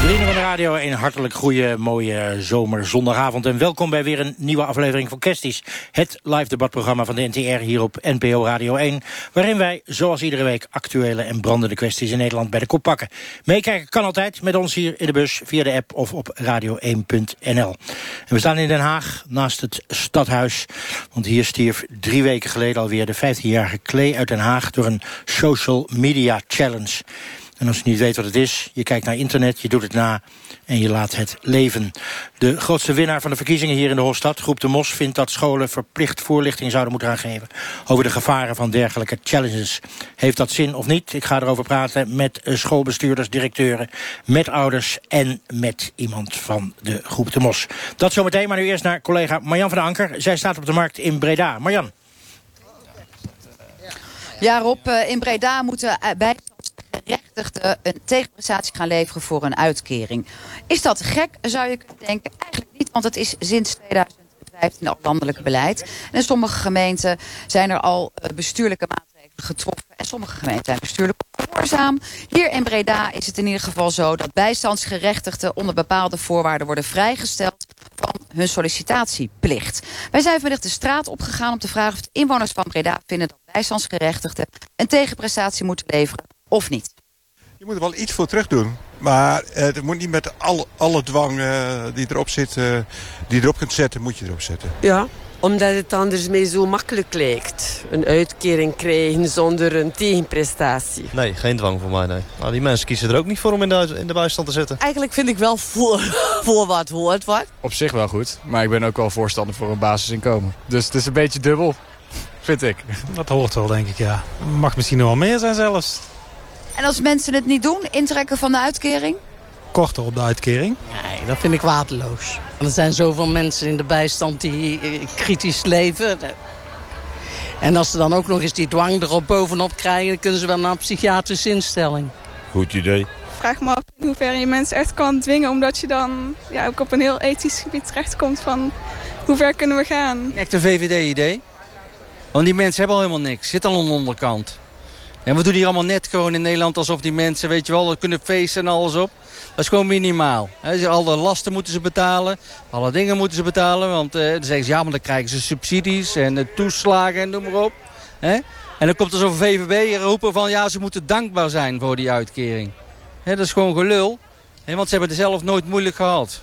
Vrienden van de radio, een hartelijk goede, mooie zomerzondagavond. En welkom bij weer een nieuwe aflevering van Kesties. Het live debatprogramma van de NTR hier op NPO Radio 1. Waarin wij, zoals iedere week, actuele en brandende kwesties in Nederland bij de kop pakken. Meekijken kan altijd met ons hier in de bus, via de app of op radio1.nl. En we staan in Den Haag, naast het stadhuis. Want hier stierf drie weken geleden alweer de 15-jarige Klee uit Den Haag... door een social media challenge. En als je niet weet wat het is, je kijkt naar internet, je doet het na en je laat het leven. De grootste winnaar van de verkiezingen hier in de Hofstad, Groep de Mos... vindt dat scholen verplicht voorlichting zouden moeten gaan geven... over de gevaren van dergelijke challenges. Heeft dat zin of niet? Ik ga erover praten met schoolbestuurders, directeuren... met ouders en met iemand van de Groep de Mos. Dat zometeen, maar nu eerst naar collega Marjan van der Anker. Zij staat op de markt in Breda. Marjan. Ja, Rob, in Breda moeten bij gerechtigden een tegenprestatie gaan leveren voor een uitkering. Is dat gek, zou je kunnen denken? Eigenlijk niet, want het is sinds 2015 al landelijk beleid. En sommige gemeenten zijn er al bestuurlijke maatregelen getroffen. En sommige gemeenten zijn bestuurlijk gehoorzaam. Hier in Breda is het in ieder geval zo dat bijstandsgerechtigden onder bepaalde voorwaarden worden vrijgesteld van hun sollicitatieplicht. Wij zijn vandaag de straat opgegaan om te vragen of de inwoners van Breda vinden dat bijstandsgerechtigden een tegenprestatie moeten leveren of niet. Je moet er wel iets voor terug doen. Maar uh, het moet niet met alle, alle dwang uh, die erop zit, uh, die je erop kunt zetten, moet je erop zetten. Ja, omdat het anders mee zo makkelijk lijkt. Een uitkering krijgen zonder een tegenprestatie. Nee, geen dwang voor mij, nee. Nou, die mensen kiezen er ook niet voor om in de, in de bijstand te zitten. Eigenlijk vind ik wel voor, voor wat hoort wat. Op zich wel goed, maar ik ben ook wel voorstander voor een basisinkomen. Dus het is een beetje dubbel, vind ik. Dat hoort wel, denk ik, ja. Mag misschien nog wel meer zijn zelfs. En als mensen het niet doen, intrekken van de uitkering? Korter op de uitkering? Nee, dat vind ik waardeloos. Er zijn zoveel mensen in de bijstand die kritisch leven. En als ze dan ook nog eens die dwang erop bovenop krijgen... dan kunnen ze wel naar een psychiatrische instelling. Goed idee. Vraag me af in hoeverre je mensen echt kan dwingen... omdat je dan ja, ook op een heel ethisch gebied terechtkomt van... hoe ver kunnen we gaan? Echt een VVD-idee. Want die mensen hebben al helemaal niks. Zit al aan de onderkant. En we doen hier allemaal net gewoon in Nederland alsof die mensen, weet je wel, kunnen feesten en alles op. Dat is gewoon minimaal. Alle lasten moeten ze betalen, alle dingen moeten ze betalen. Want uh, dan zeggen ze, ja, maar dan krijgen ze subsidies en uh, toeslagen en noem maar op. En dan komt er zo'n VVB roepen van, ja, ze moeten dankbaar zijn voor die uitkering. Dat is gewoon gelul, want ze hebben het zelf nooit moeilijk gehad.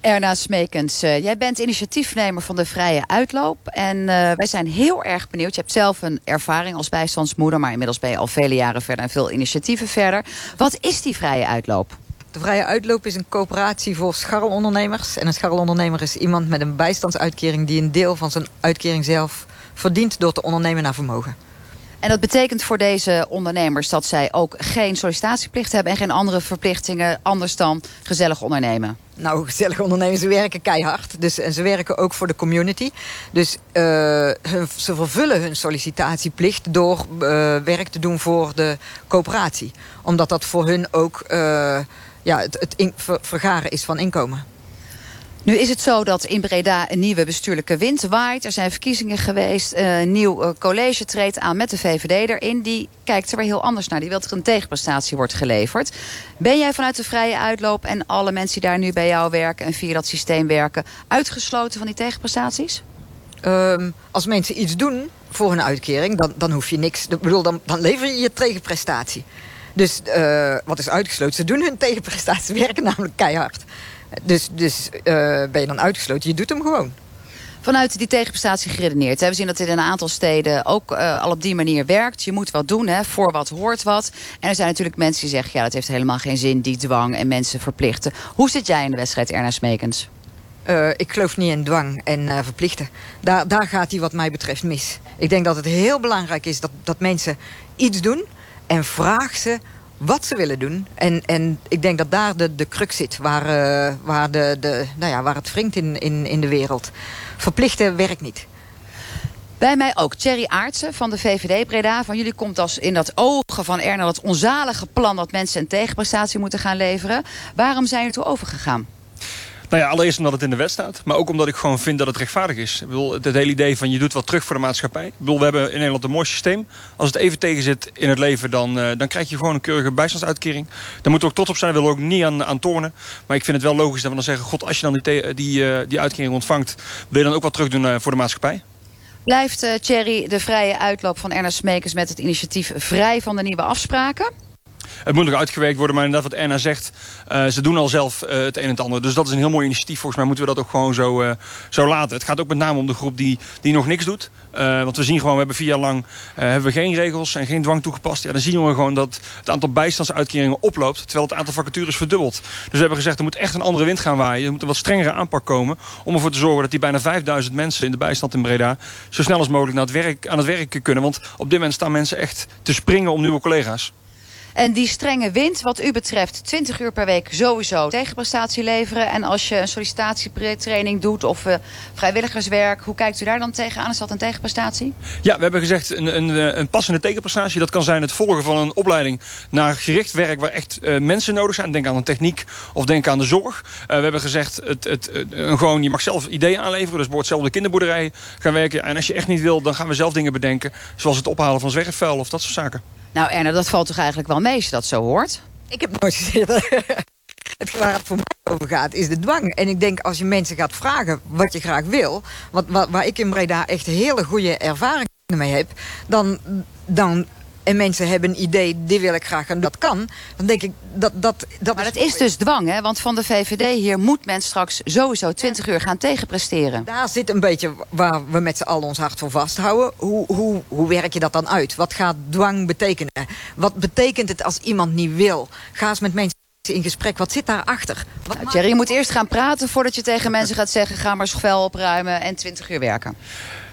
Erna Smekens, uh, jij bent initiatiefnemer van de Vrije Uitloop. En uh, wij zijn heel erg benieuwd. Je hebt zelf een ervaring als bijstandsmoeder... maar inmiddels ben je al vele jaren verder en veel initiatieven verder. Wat is die Vrije Uitloop? De Vrije Uitloop is een coöperatie voor scharrelondernemers. En een scharrelondernemer is iemand met een bijstandsuitkering... die een deel van zijn uitkering zelf verdient door te ondernemen naar vermogen. En dat betekent voor deze ondernemers dat zij ook geen sollicitatieplicht hebben... en geen andere verplichtingen anders dan gezellig ondernemen? Nou, gezellig ondernemen, ze werken keihard. Dus, en ze werken ook voor de community. Dus uh, hun, ze vervullen hun sollicitatieplicht door uh, werk te doen voor de coöperatie. Omdat dat voor hun ook uh, ja, het, het vergaren is van inkomen. Nu is het zo dat in Breda een nieuwe bestuurlijke wind waait. Er zijn verkiezingen geweest. Een nieuw college treedt aan met de VVD erin. Die kijkt er weer heel anders naar. Die wil dat er een tegenprestatie wordt geleverd. Ben jij vanuit de vrije uitloop en alle mensen die daar nu bij jou werken... en via dat systeem werken, uitgesloten van die tegenprestaties? Um, als mensen iets doen voor een uitkering, dan, dan hoef je niks. Ik bedoel, dan, dan lever je je tegenprestatie. Dus uh, wat is uitgesloten? Ze doen hun tegenprestatie, werken namelijk keihard. Dus, dus uh, ben je dan uitgesloten? Je doet hem gewoon. Vanuit die tegenprestatie geredeneerd. We zien dat dit in een aantal steden ook uh, al op die manier werkt. Je moet wat doen, hè, voor wat hoort wat. En er zijn natuurlijk mensen die zeggen... ja, dat heeft helemaal geen zin, die dwang en mensen verplichten. Hoe zit jij in de wedstrijd, Erna Smekens? Uh, ik geloof niet in dwang en uh, verplichten. Daar, daar gaat hij wat mij betreft mis. Ik denk dat het heel belangrijk is dat, dat mensen iets doen... en vraag ze wat ze willen doen. En, en ik denk dat daar de, de crux zit, waar, uh, waar, de, de, nou ja, waar het wringt in, in, in de wereld. Verplichten werkt niet. Bij mij ook Thierry Aartsen van de VVD Breda. Van jullie komt als in dat ogen van Erna dat onzalige plan... dat mensen een tegenprestatie moeten gaan leveren. Waarom zijn jullie toe overgegaan? Nou ja, allereerst omdat het in de wet staat. Maar ook omdat ik gewoon vind dat het rechtvaardig is. Het, hele idee van je doet wat terug voor de maatschappij. We hebben in Nederland een mooi systeem. Als het even tegen zit in het leven, dan, uh, dan krijg je gewoon een keurige bijstandsuitkering. Daar moeten we ook trots op zijn. Daar willen we ook niet aan, aan tornen. Maar ik vind het wel logisch dat we dan zeggen... God, als je dan die, die, uh, die uitkering ontvangt... wil je dan ook wat terug doen uh, voor de maatschappij? Blijft Thierry de vrije uitloop van Ernest Smekers met het initiatief vrij van de nieuwe afspraken? Het moet nog uitgewerkt worden, maar inderdaad wat Erna zegt... Uh, ze doen al zelf uh, het een en het ander. Dus dat is een heel mooi initiatief. Volgens mij moeten we dat ook gewoon zo, uh, zo laten. Het gaat ook met name om de groep die, die nog niks doet. want we zien gewoon, we hebben vier jaar lang hebben we geen regels en geen dwang toegepast. Ja, dan zien we gewoon dat het aantal bijstandsuitkeringen oploopt... terwijl het aantal vacatures verdubbelt. Dus we hebben gezegd, er moet echt een andere wind gaan waaien. Er moet een wat strengere aanpak komen... om ervoor te zorgen dat die bijna 5000 mensen in de bijstand in Breda... zo snel als mogelijk naar het werk, aan het werk kunnen. Want op dit moment staan mensen echt te springen om nieuwe collega's. En die strenge wind, wat u betreft, 20 uur per week sowieso tegenprestatie leveren. En als je een sollicitatietraining doet of uh, vrijwilligerswerk, hoe kijkt u daar dan tegenaan? Is dat een tegenprestatie? Ja, we hebben gezegd een, een, een passende tegenprestatie. Dat kan zijn het volgen van een opleiding naar gericht werk waar echt uh, mensen nodig zijn. Denk aan de techniek of denk aan de zorg. We hebben gezegd, het, het, gewoon, je mag zelf ideeën aanleveren. Dus bijvoorbeeld zelf de kinderboerderij gaan werken. En als je echt niet wil, dan gaan we zelf dingen bedenken. Zoals het ophalen van zwerfvuil of dat soort zaken. Nou Erna, dat valt toch eigenlijk wel mee als je dat zo hoort? Ik heb nooit gezegd het waar het voor mij over gaat, is de dwang. En ik denk, als je mensen gaat vragen wat je graag wil... Wat, waar, waar ik in Breda echt hele goede ervaringen mee heb... dan, dan en mensen hebben een idee, die wil ik graag en dat kan... dan denk ik dat... dat, dat maar is dat is dus dwang, hè? Want van de VVD hier moet men straks sowieso 20 uur gaan tegenpresteren. Daar zit een beetje waar we met z'n allen ons hart voor vasthouden. Hoe, hoe, hoe werk je dat dan uit? Wat gaat dwang betekenen? Wat betekent het als iemand niet wil? Ga eens met mensen in gesprek. Wat zit daarachter? Wat nou, Thierry, je moet eerst gaan praten voordat je tegen mensen gaat zeggen... ga maar vuil opruimen en 20 uur werken.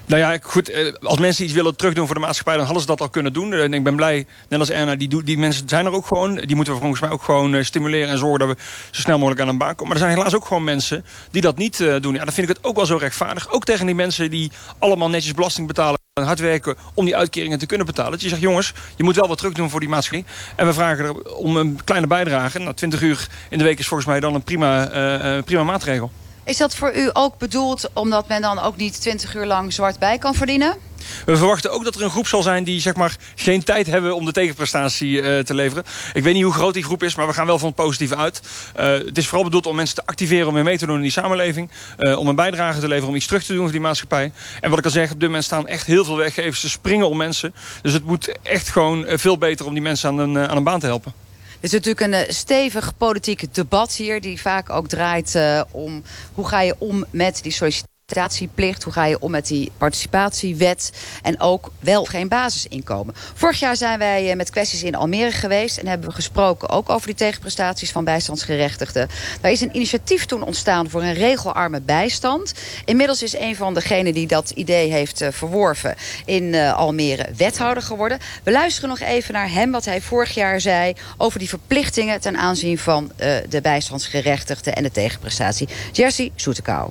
Nou ja, goed, eh, als mensen iets willen terugdoen voor de maatschappij... dan hadden ze dat al kunnen doen. En ik ben blij, net als Erna, die, die mensen zijn er ook gewoon. Die moeten we volgens mij ook gewoon eh, stimuleren en zorgen... dat we zo snel mogelijk aan een baan komen. Maar er zijn helaas ook gewoon mensen die dat niet uh, doen. Ja, dan vind ik het ook wel zo rechtvaardig. Ook tegen die mensen die allemaal netjes belasting betalen... en hard werken om die uitkeringen te kunnen betalen. Dat je zegt, jongens, je moet wel wat terugdoen voor die maatschappij. En we vragen er om een kleine bijdrage. Nou, 20 uur in de week is volgens mij dan een prima, prima maatregel. Is dat voor u ook bedoeld omdat men dan ook niet 20 uur lang zwart bij kan verdienen? We verwachten ook dat er een groep zal zijn die zeg maar, geen tijd hebben om de tegenprestatie uh, te leveren. Ik weet niet hoe groot die groep is, maar we gaan wel van het positieve uit. Uh, het is vooral bedoeld om mensen te activeren om weer mee te doen in die samenleving. Uh, om een bijdrage te leveren, om iets terug te doen voor die maatschappij. En wat ik al zeg, op dit moment staan echt heel veel weggevers te springen om mensen. Dus het moet echt gewoon veel beter om die mensen aan een, aan een baan te helpen. Het is natuurlijk een eh, stevig politiek debat hier... die vaak ook draait uh, om hoe ga je om met die sollicitatie participatieplicht. Hoe ga je om met die participatiewet? En ook wel geen basisinkomen. Vorig jaar zijn wij eh, met kwesties in Almere geweest. En hebben we gesproken ook over die tegenprestaties van bijstandsgerechtigden. Daar is een initiatief toen ontstaan voor een regelarme bijstand. Inmiddels is een van degenen die dat idee heeft uh, verworven in uh, Almere wethouder geworden. We luisteren nog even naar hem wat hij vorig jaar zei over die verplichtingen ten aanzien van de bijstandsgerechtigden en de tegenprestatie. Jersey Soetekau.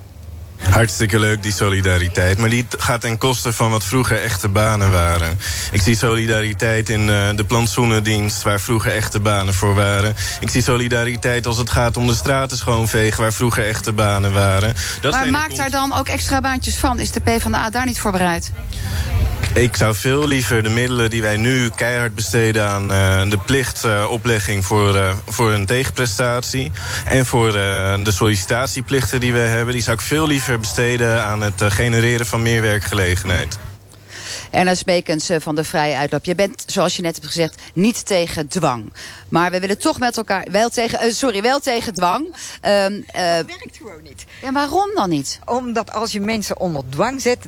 Hartstikke leuk, die solidariteit. Maar die gaat ten koste van wat vroeger echte banen waren. Ik zie solidariteit in uh, de plantsoenendienst... waar vroeger echte banen voor waren. Ik zie solidariteit als het gaat om de straten schoonvegen... waar vroeger echte banen waren. Dat maar maakt daar dan ook extra baantjes van? Is de PvdA daar niet voor bereid? Ik zou veel liever de middelen die wij nu keihard besteden aan uh, de plichtoplegging voor, uh, voor een tegenprestatie. En voor de sollicitatieplichten die we hebben, die zou ik veel liever besteden aan het genereren van meer werkgelegenheid. Erna Smekens van de Vrije Uitloop. Je bent, zoals je net hebt gezegd, niet tegen dwang. Maar we willen toch met elkaar... Wel tegen, uh, sorry, wel tegen dwang. Um, uh, dat werkt gewoon niet. Ja, waarom dan niet? Omdat als je mensen onder dwang zet...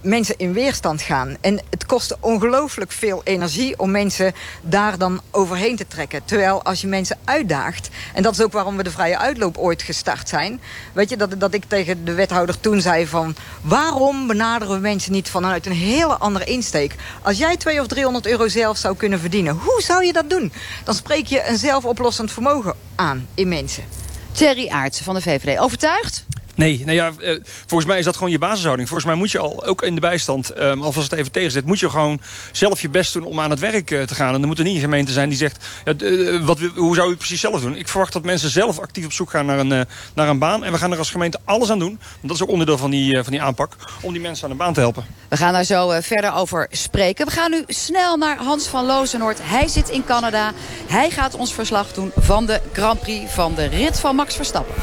mensen in weerstand gaan. En het kost ongelooflijk veel energie... om mensen daar dan overheen te trekken. Terwijl als je mensen uitdaagt... en dat is ook waarom we de Vrije Uitloop ooit gestart zijn... weet je, dat, dat ik tegen de wethouder toen zei van... waarom benaderen we mensen niet vanuit een hele andere insteek? Als jij 200 of 300 euro zelf zou kunnen verdienen... hoe zou je dat doen? Dan spreek je een zelfoplossend vermogen aan in mensen. Thierry Aartsen van de VVD. Overtuigd? Nee, nou ja, eh, volgens mij is dat gewoon je basishouding. Volgens mij moet je al, ook in de bijstand, um, alvast het even tegenzet... moet je gewoon zelf je best doen om aan het werk uh, te gaan. En er moet er niet een gemeente zijn die zegt... Ja, uh, wat, hoe zou u het precies zelf doen? Ik verwacht dat mensen zelf actief op zoek gaan naar een, naar een baan. En we gaan er als gemeente alles aan doen. Want dat is ook onderdeel van die, van die aanpak. Om die mensen aan een baan te helpen. We gaan daar zo verder over spreken. We gaan nu snel naar Hans van Lozenoord. Hij zit in Canada. Hij gaat ons verslag doen van de Grand Prix van de rit van Max Verstappen.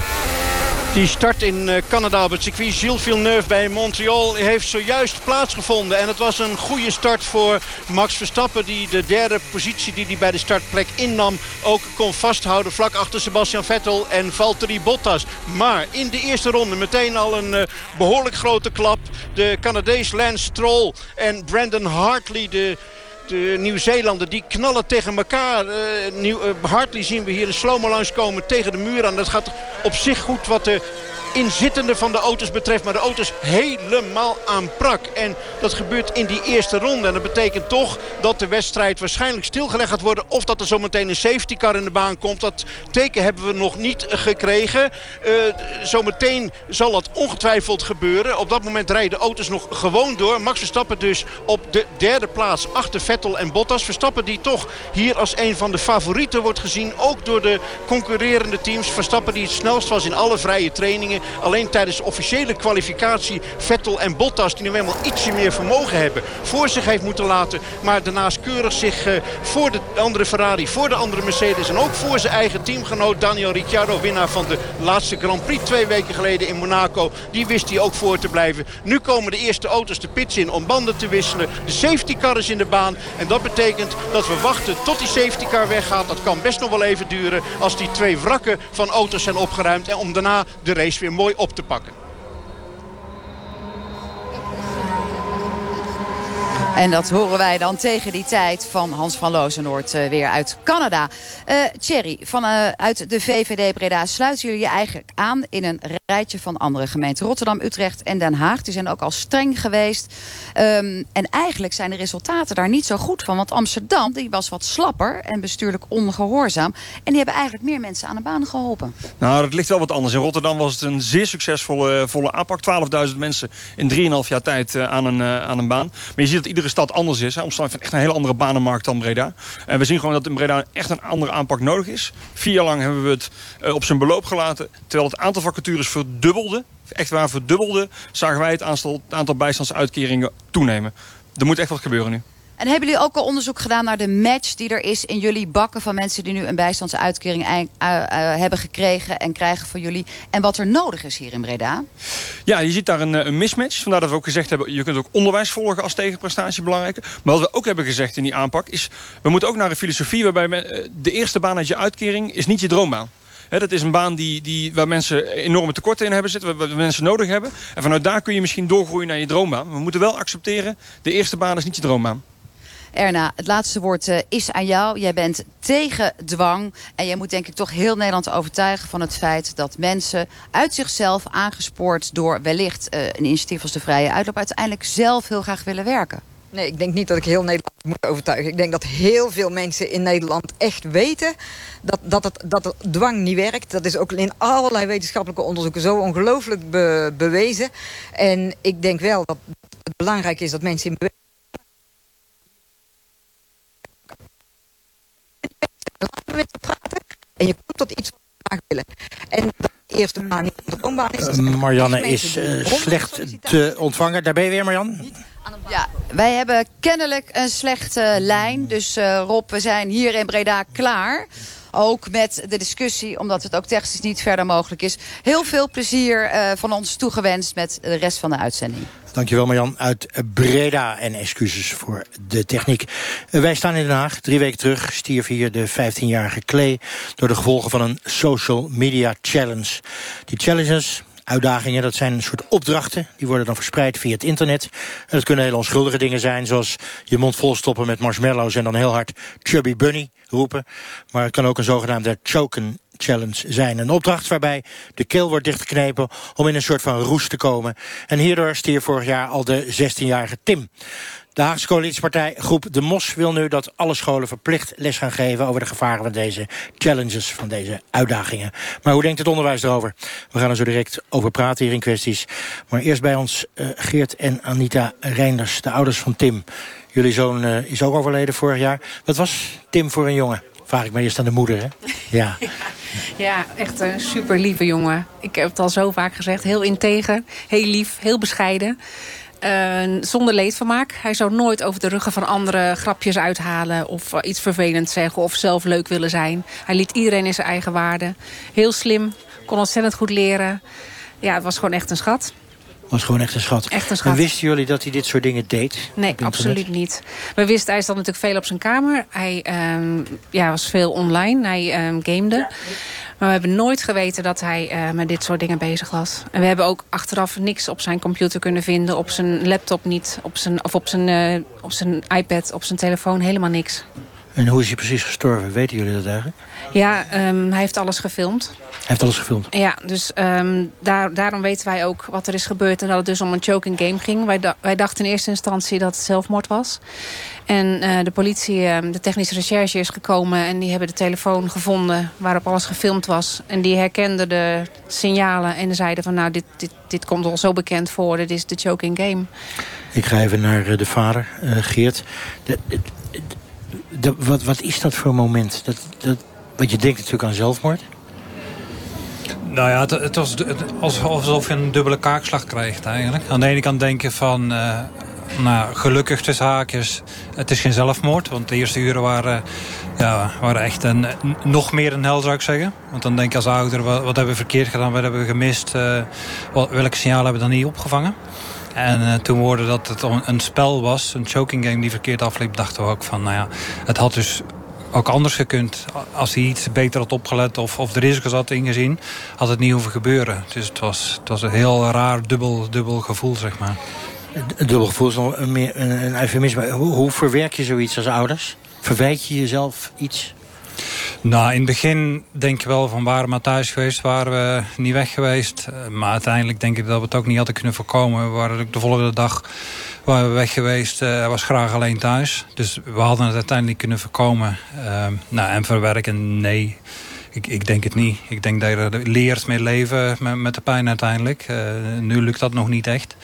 Die start in eh, Canada op het circuit Gilles Villeneuve bij Montreal heeft zojuist plaatsgevonden. En het was een goede start voor Max Verstappen. Die de derde positie die hij bij de startplek innam ook kon vasthouden. Vlak achter Sebastian Vettel en Valtteri Bottas. Maar in de eerste ronde meteen al een uh, behoorlijk grote klap. De Canadees Lance Stroll en Brandon Hartley... de de Nieuw-Zeelanden die knallen tegen elkaar. Uh, Nieuw, uh, Hartley zien we hier in slow langskomen tegen de muur aan. Dat gaat op zich goed wat de inzittende van de auto's betreft. Maar de auto's helemaal aan prak. En dat gebeurt in die eerste ronde. En dat betekent toch dat de wedstrijd waarschijnlijk stilgelegd gaat worden. Of dat er zometeen een safety car in de baan komt. Dat teken hebben we nog niet gekregen. Uh, zometeen zal dat ongetwijfeld gebeuren. Op dat moment rijden de auto's nog gewoon door. Max Verstappen dus op de derde plaats achter Vettel en Bottas. Verstappen die toch hier als een van de favorieten wordt gezien. Ook door de concurrerende teams. Verstappen die het snelst was in alle vrije trainingen. Alleen tijdens de officiële kwalificatie Vettel en Bottas... die nu helemaal ietsje meer vermogen hebben... voor zich heeft moeten laten. Maar daarnaast keurig zich uh, voor de andere Ferrari, voor de andere Mercedes... en ook voor zijn eigen teamgenoot Daniel Ricciardo... winnaar van de laatste Grand Prix twee weken geleden in Monaco. Die wist hij ook voor te blijven. Nu komen de eerste auto's de pits in om banden te wisselen. De safety car is in de baan. En dat betekent dat we wachten tot die safety car weggaat. Dat kan best nog wel even duren als die twee wrakken van auto's zijn opgeruimd. En om daarna de race weer mooi op te pakken. En dat horen wij dan tegen die tijd van Hans van Lozenoord uh, weer uit Canada. Uh, Thierry, vanuit uh, de VVD Breda sluiten jullie je eigenlijk aan in een rijtje van andere gemeenten. Rotterdam, Utrecht en Den Haag. Die zijn ook al streng geweest. Um, en eigenlijk zijn de resultaten daar niet zo goed van. Want Amsterdam die was wat slapper en bestuurlijk ongehoorzaam. En die hebben eigenlijk meer mensen aan de baan geholpen. Nou, dat ligt wel wat anders. In Rotterdam was het een zeer succesvolle volle aanpak. 12.000 mensen in 3,5 jaar tijd aan, een, aan een baan. Maar je ziet dat iedere stad anders is. Hè. Amsterdam heeft echt een hele andere banenmarkt dan Breda. En we zien gewoon dat in Breda echt een andere aanpak nodig is. Vier jaar lang hebben we het uh, op zijn beloop gelaten. Terwijl het aantal vacatures verdubbelde. Echt waar verdubbelde. Zagen wij het aantal bijstandsuitkeringen toenemen. Er moet echt wat gebeuren nu. En hebben jullie ook al onderzoek gedaan naar de match die er is in jullie bakken van mensen die nu een bijstandsuitkering uh, hebben gekregen en krijgen van jullie? En wat er nodig is hier in Breda? Ja, je ziet daar een, een mismatch. Vandaar dat we ook gezegd hebben, je kunt ook onderwijs volgen als tegenprestatie belangrijk. Maar wat we ook hebben gezegd in die aanpak is, we moeten ook naar een filosofie waarbij de eerste baan uit je uitkering is niet je droombaan. Dat is een baan die, die, waar mensen enorme tekorten in hebben zitten. Waar mensen nodig hebben. En vanuit daar kun je misschien doorgroeien naar je droombaan. We moeten wel accepteren, de eerste baan is niet je droombaan. Erna, het laatste woord uh, is aan jou. Jij bent tegen dwang. En jij moet denk ik toch heel Nederland overtuigen van het feit... dat mensen uit zichzelf aangespoord door wellicht uh, een initiatief als de Vrije Uitloop... uiteindelijk zelf heel graag willen werken. Nee, ik denk niet dat ik heel Nederland moet overtuigen. Ik denk dat heel veel mensen in Nederland echt weten dat, dat, het, dat dwang niet werkt. Dat is ook in allerlei wetenschappelijke onderzoeken zo ongelooflijk be, bewezen. En ik denk wel dat het belangrijk is dat mensen in beweging met praten. En je komt tot iets wat willen. En de eerste baan niet de droombaan is. Uh, Marianne is uh, slecht te ontvangen. Daar ben je weer, Marianne. Ja, wij hebben kennelijk een slechte lijn. Dus uh, Rob, we zijn hier in Breda klaar. Ook met de discussie, omdat het ook technisch niet verder mogelijk is. Heel veel plezier uh, van ons toegewenst met de rest van de uitzending. Dankjewel Marjan uit Breda en excuses voor de techniek. Uh, wij staan in Den Haag. Drie weken terug stierf hier de 15-jarige Klee... door de gevolgen van een social media challenge. Die challenges uitdagingen. Dat zijn een soort opdrachten. Die worden dan verspreid via het internet. En dat kunnen hele onschuldige dingen zijn. Zoals je mond vol stoppen met marshmallows... en dan heel hard chubby bunny roepen. Maar het kan ook een zogenaamde choken Challenge zijn. Een opdracht waarbij de keel wordt dichtgeknepen om in een soort van roes te komen. En hierdoor stier vorig jaar al de 16-jarige Tim. De Haagse coalitiepartij Groep De Mos wil nu dat alle scholen verplicht les gaan geven over de gevaren van deze challenges, van deze uitdagingen. Maar hoe denkt het onderwijs erover? We gaan er zo direct over praten hier in kwesties. Maar eerst bij ons uh, Geert en Anita Reinders, de ouders van Tim. Jullie zoon uh, is ook overleden vorig jaar. Wat was Tim voor een jongen? Vraag ik me eerst aan de moeder, hè? Ja. Ja, echt een super lieve jongen. Ik heb het al zo vaak gezegd. Heel integer, heel lief, heel bescheiden. Uh, zonder leedvermaak. Hij zou nooit over de ruggen van anderen grapjes uithalen... of uh, iets vervelends zeggen of zelf leuk willen zijn. Hij liet iedereen in zijn eigen waarde. Heel slim, kon ontzettend goed leren. Ja, het was gewoon echt een schat. Was gewoon echt een schat. Echt een schat. En wisten jullie dat hij dit soort dingen deed? Nee, absoluut niet. We wisten, hij zat natuurlijk veel op zijn kamer. Hij um, ja, was veel online. Hij um, gamede. Maar we hebben nooit geweten dat hij uh, met dit soort dingen bezig was. En we hebben ook achteraf niks op zijn computer kunnen vinden. Op zijn laptop niet. Op zijn, of op zijn, uh, op zijn iPad, op zijn telefoon. Helemaal niks. En hoe is hij precies gestorven? Weten jullie dat eigenlijk? Ja, um, hij heeft alles gefilmd. Hij heeft alles gefilmd? Ja, dus um, daar, daarom weten wij ook wat er is gebeurd... en dat het dus om een choking game ging. Wij, wij dachten in eerste instantie dat het zelfmoord was. En uh, de politie, uh, de technische recherche is gekomen... en die hebben de telefoon gevonden waarop alles gefilmd was. En die herkenden de signalen en zeiden van... nou, dit, dit, dit komt al zo bekend voor, dit is de choking game. Ik ga even naar de vader, uh, Geert. De, wat, wat is dat voor moment? Dat, dat, want je denkt natuurlijk aan zelfmoord. Nou ja, het, het was alsof je een dubbele kaakslag krijgt eigenlijk. Aan de ene kant denk je van... Uh, nou, gelukkig tussen haakjes, het is geen zelfmoord. Want de eerste uren waren, ja, waren echt een, nog meer een hel, zou ik zeggen. Want dan denk je als ouder, wat, wat hebben we verkeerd gedaan? Wat hebben we gemist? Uh, wat, welke signalen hebben we dan niet opgevangen? En uh, toen we hoorden dat het een spel was, een choking game die verkeerd afliep... dachten we ook van, nou ja, het had dus ook anders gekund. Als hij iets beter had opgelet of, of de risico's had ingezien... had het niet hoeven gebeuren. Dus het was, het was een heel raar dubbel, dubbel gevoel, zeg maar. Dubbel gevoel is nog een, een, een eufemisme. Hoe, hoe verwerk je zoiets als ouders? Verwijt je jezelf iets? Nou, in het begin denk ik wel van waren we thuis geweest, waren we niet weg geweest. Maar uiteindelijk denk ik dat we het ook niet hadden kunnen voorkomen. We waren de volgende dag waren we weg geweest. Hij uh, was graag alleen thuis. Dus we hadden het uiteindelijk kunnen voorkomen. Uh, nou, en verwerken, nee. Ik, ik denk het niet. Ik denk dat je leert mee leven met, de pijn uiteindelijk. Uh, nu lukt dat nog niet echt.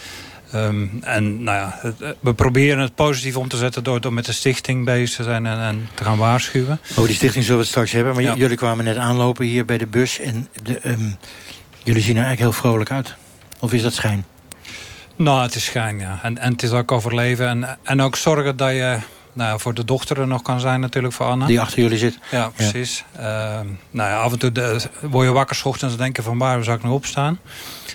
Um, en nou ja, het, we proberen het positief om te zetten door, door met de stichting bezig te zijn en, en te gaan waarschuwen. Oh, die stichting zullen we het straks hebben. Maar ja. jullie kwamen net aanlopen hier bij de bus. En de, um, jullie zien er eigenlijk heel vrolijk uit. Of is dat schijn? Nou, het is schijn, ja. En, en het is ook overleven. En, en ook zorgen dat je nou, voor de dochter er nog kan zijn natuurlijk voor Anna. Die achter jullie zit. Ja, precies. Ja. Uh, nou ja, af en toe de, word je wakker ochtends en denken van waar zou ik nog opstaan.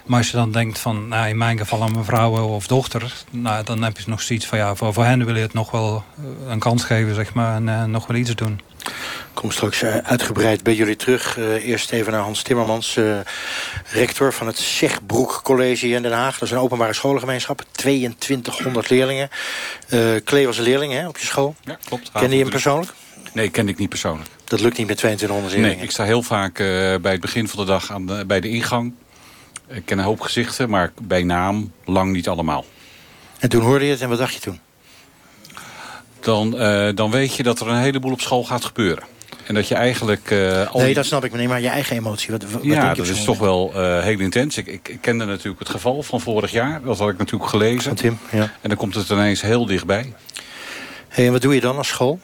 Maar als je dan denkt van, nou, in mijn geval aan mijn vrouw of dochter... Nou, dan heb je nog zoiets van, ja, voor, voor hen wil je het nog wel een kans geven, zeg maar. En uh, nog wel iets doen. Ik kom straks uh, uitgebreid bij jullie terug. Uh, eerst even naar Hans Timmermans, uh, rector van het Zegbroek College in Den Haag. Dat is een openbare scholengemeenschap, 2200 leerlingen. Klee was een leerling hè, op je school. Ja, klopt. Kende je hem persoonlijk? Nee, kende ik niet persoonlijk. Dat lukt niet met 2200 leerlingen? Nee, ik sta heel vaak bij het begin van de dag aan de, bij de ingang. Ik ken een hoop gezichten, maar bij naam lang niet allemaal. En toen hoorde je het en wat dacht je toen? Dan, uh, dan weet je dat er een heleboel op school gaat gebeuren. En dat je eigenlijk... Uh, al nee, dat snap ik, nee, maar je eigen emotie. Wat, wat ja, dat is toch wel uh, heel intens. Ik, ik, ik, kende natuurlijk het geval van vorig jaar. Dat had ik natuurlijk gelezen. Van Tim, ja. En dan komt het ineens heel dichtbij. Hey, en wat doe je dan als school?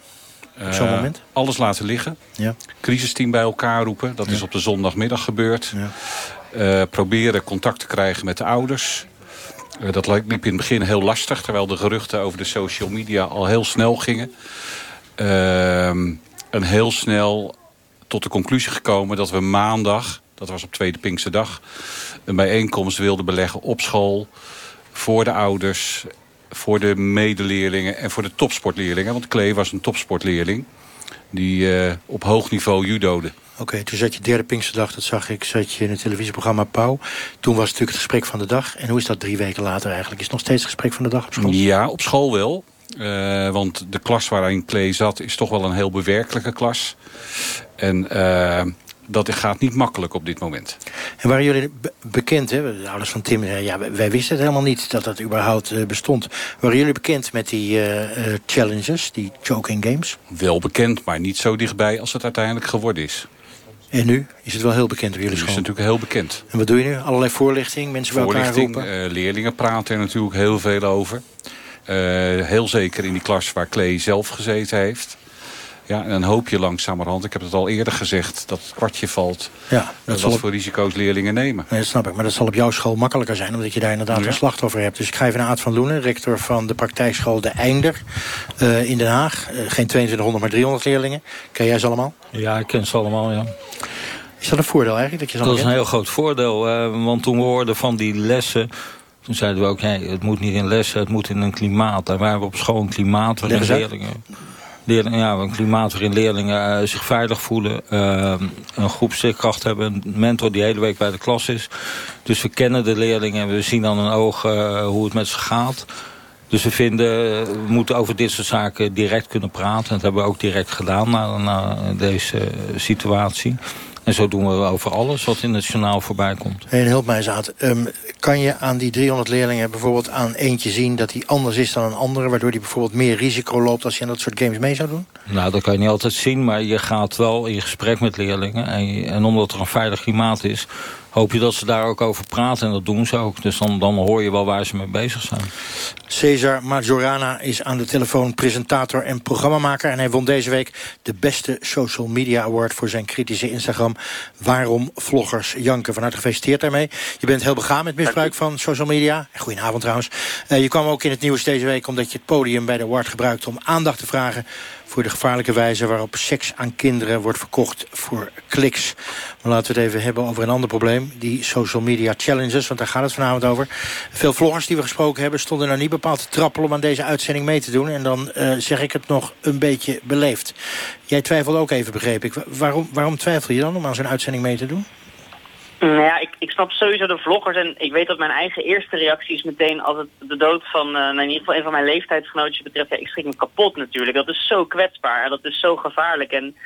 Op zo'n moment? Alles laten liggen. Ja. Crisisteam bij elkaar roepen. Dat ja. is op de zondagmiddag gebeurd. Ja. Proberen contact te krijgen met de ouders. Uh, dat liep in het begin heel lastig, terwijl de geruchten over de social media al heel snel gingen. Uh, en heel snel tot de conclusie gekomen dat we maandag, dat was op Tweede Pinkse Dag, een bijeenkomst wilden beleggen op school, voor de ouders, voor de medeleerlingen en voor de topsportleerlingen. Want Klee was een topsportleerling die uh, op hoog niveau judode. Oké, okay, toen zat je derde Pinksterdag, dat zag ik, zat je in het televisieprogramma Pauw. Toen was het natuurlijk het gesprek van de dag. En hoe is dat drie weken later eigenlijk? Is het nog steeds het gesprek van de dag op school? Ja, op school wel. Uh, want de klas waarin Klee zat is toch wel een heel bewerkelijke klas. En uh, dat gaat niet makkelijk op dit moment. En waren jullie be- bekend, hè? de ouders van Tim, eh, ja, wij- wisten het helemaal niet dat dat überhaupt eh, bestond. Waren jullie bekend met die eh, eh, challenges, die choking games? Wel bekend, maar niet zo dichtbij als het uiteindelijk geworden is. En nu is het wel heel bekend op jullie is school. het natuurlijk heel bekend. En wat doe je nu? Allerlei voorlichting, mensen bij elkaar roepen? eh, leerlingen praten er natuurlijk heel veel over. Eh, heel zeker in die klas waar Klee zelf gezeten heeft. Ja, en dan hoop je langzamerhand, ik heb het al eerder gezegd... dat het kwartje valt. Ja, dat wat op- voor risico's leerlingen nemen. Nee, dat snap ik. Maar dat zal op jouw school makkelijker zijn... omdat je daar inderdaad Ja. een slachtoffer hebt. Dus ik ga even naar Aad van Loenen, rector van de praktijkschool De Einder eh, in Den Haag. Eh, geen 2200, maar 300 leerlingen. Ken jij ze allemaal? Ja, ik ken ze allemaal, ja. Is dat een voordeel eigenlijk, dat je ze Dat is een heel groot voordeel. eh, want toen we hoorden van die lessen... Toen zeiden we ook, hey, het moet niet in lessen, het moet in een klimaat. En wij hebben op school een klimaat waarin leerlingen... leerlingen ja, een klimaat waarin leerlingen zich veilig voelen. eh, een groepstikkracht hebben, een mentor die hele week bij de klas is. Dus we kennen de leerlingen en we zien aan hun ogen eh, hoe het met ze gaat. Dus we vinden, we moeten over dit soort zaken direct kunnen praten. En dat hebben we ook direct gedaan na, na deze situatie. En zo doen we over alles wat in het journaal voorbij komt. En help mij. Ehm, kan je aan die 300 leerlingen bijvoorbeeld aan eentje zien... dat die anders is dan een andere... waardoor die bijvoorbeeld meer risico loopt als je aan dat soort games mee zou doen? Nou, dat kan je niet altijd zien, maar je gaat wel in gesprek met leerlingen. En, en omdat er een veilig klimaat is, hoop je dat ze daar ook over praten. En dat doen ze ook. Dus dan, dan hoor je wel waar ze mee bezig zijn. Cesar Majorana is aan de telefoon presentator en programmamaker. En hij won deze week de beste social media award voor zijn kritische Instagram. Waarom vloggers janken. Van harte gefeliciteerd daarmee. Je bent heel begaan met misbruik van social media. Goedenavond trouwens. Eh, je kwam ook in het nieuws deze week omdat je het podium bij de award gebruikt om aandacht te vragen voor de gevaarlijke wijze waarop seks aan kinderen wordt verkocht voor kliks. Maar laten we het even hebben over een ander probleem. Die social media challenges, want daar gaat het vanavond over. Veel vloggers die we gesproken hebben stonden nou niet bepaald te trappelen om aan deze uitzending mee te doen. En dan eh, zeg ik het nog een beetje beleefd. Jij twijfelt ook even, begreep ik. Wa- Waarom, waarom twijfel je dan om aan zo'n uitzending mee te doen? Nou ja, ik, ik snap sowieso de vloggers en ik weet dat mijn eigen eerste reactie is meteen als het de dood van, eh, nou in ieder geval een van mijn leeftijdsgenootjes betreft, ja, ik schrik me kapot natuurlijk. Dat is zo kwetsbaar en dat is zo gevaarlijk en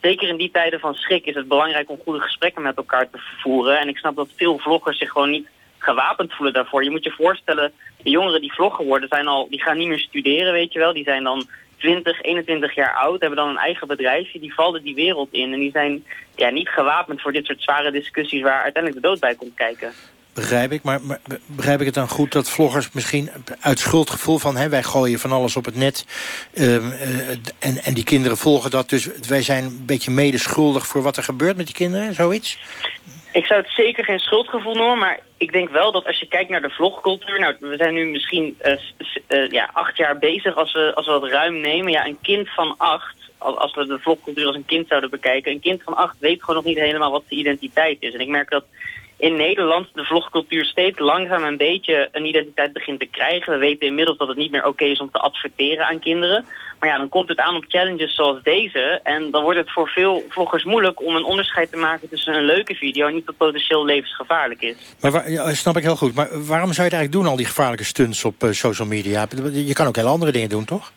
zeker in die tijden van schrik is het belangrijk om goede gesprekken met elkaar te voeren. En ik snap dat veel vloggers zich gewoon niet gewapend voelen daarvoor. Je moet je voorstellen, de jongeren die vlogger worden, zijn al, die gaan niet meer studeren, weet je wel. Die zijn dan 20, 21 jaar oud, hebben dan een eigen bedrijfje, die vallen die wereld in. En die zijn ja, niet gewapend voor dit soort zware discussies waar uiteindelijk de dood bij komt kijken. Begrijp ik, maar, maar begrijp ik het dan goed dat vloggers misschien uit schuldgevoel van... Hè, wij gooien van alles op het net ehm, eh, en, en die kinderen volgen dat... dus wij zijn een beetje medeschuldig voor wat er gebeurt met die kinderen, zoiets? Ik zou het zeker geen schuldgevoel noemen, maar ik denk wel dat als je kijkt naar de vlogcultuur... Nou, we zijn nu misschien s- eh, ja, acht jaar bezig als we, als we dat ruim nemen. Ja, een kind van acht, al- als we de vlogcultuur als een kind zouden bekijken... een kind van acht weet gewoon nog niet helemaal wat zijn identiteit is. En ik merk dat in Nederland de vlogcultuur steeds langzaam een beetje een identiteit begint te krijgen. We weten inmiddels dat het niet meer oké is om te adverteren aan kinderen. Maar ja, dan komt het aan op challenges zoals deze. En dan wordt het voor veel vloggers moeilijk om een onderscheid te maken tussen een leuke video en iets dat potentieel levensgevaarlijk is. Maar waar, snap ik heel goed. Maar waarom zou je het eigenlijk doen, al die gevaarlijke stunts op eh, social media? Je kan ook hele andere dingen doen, toch?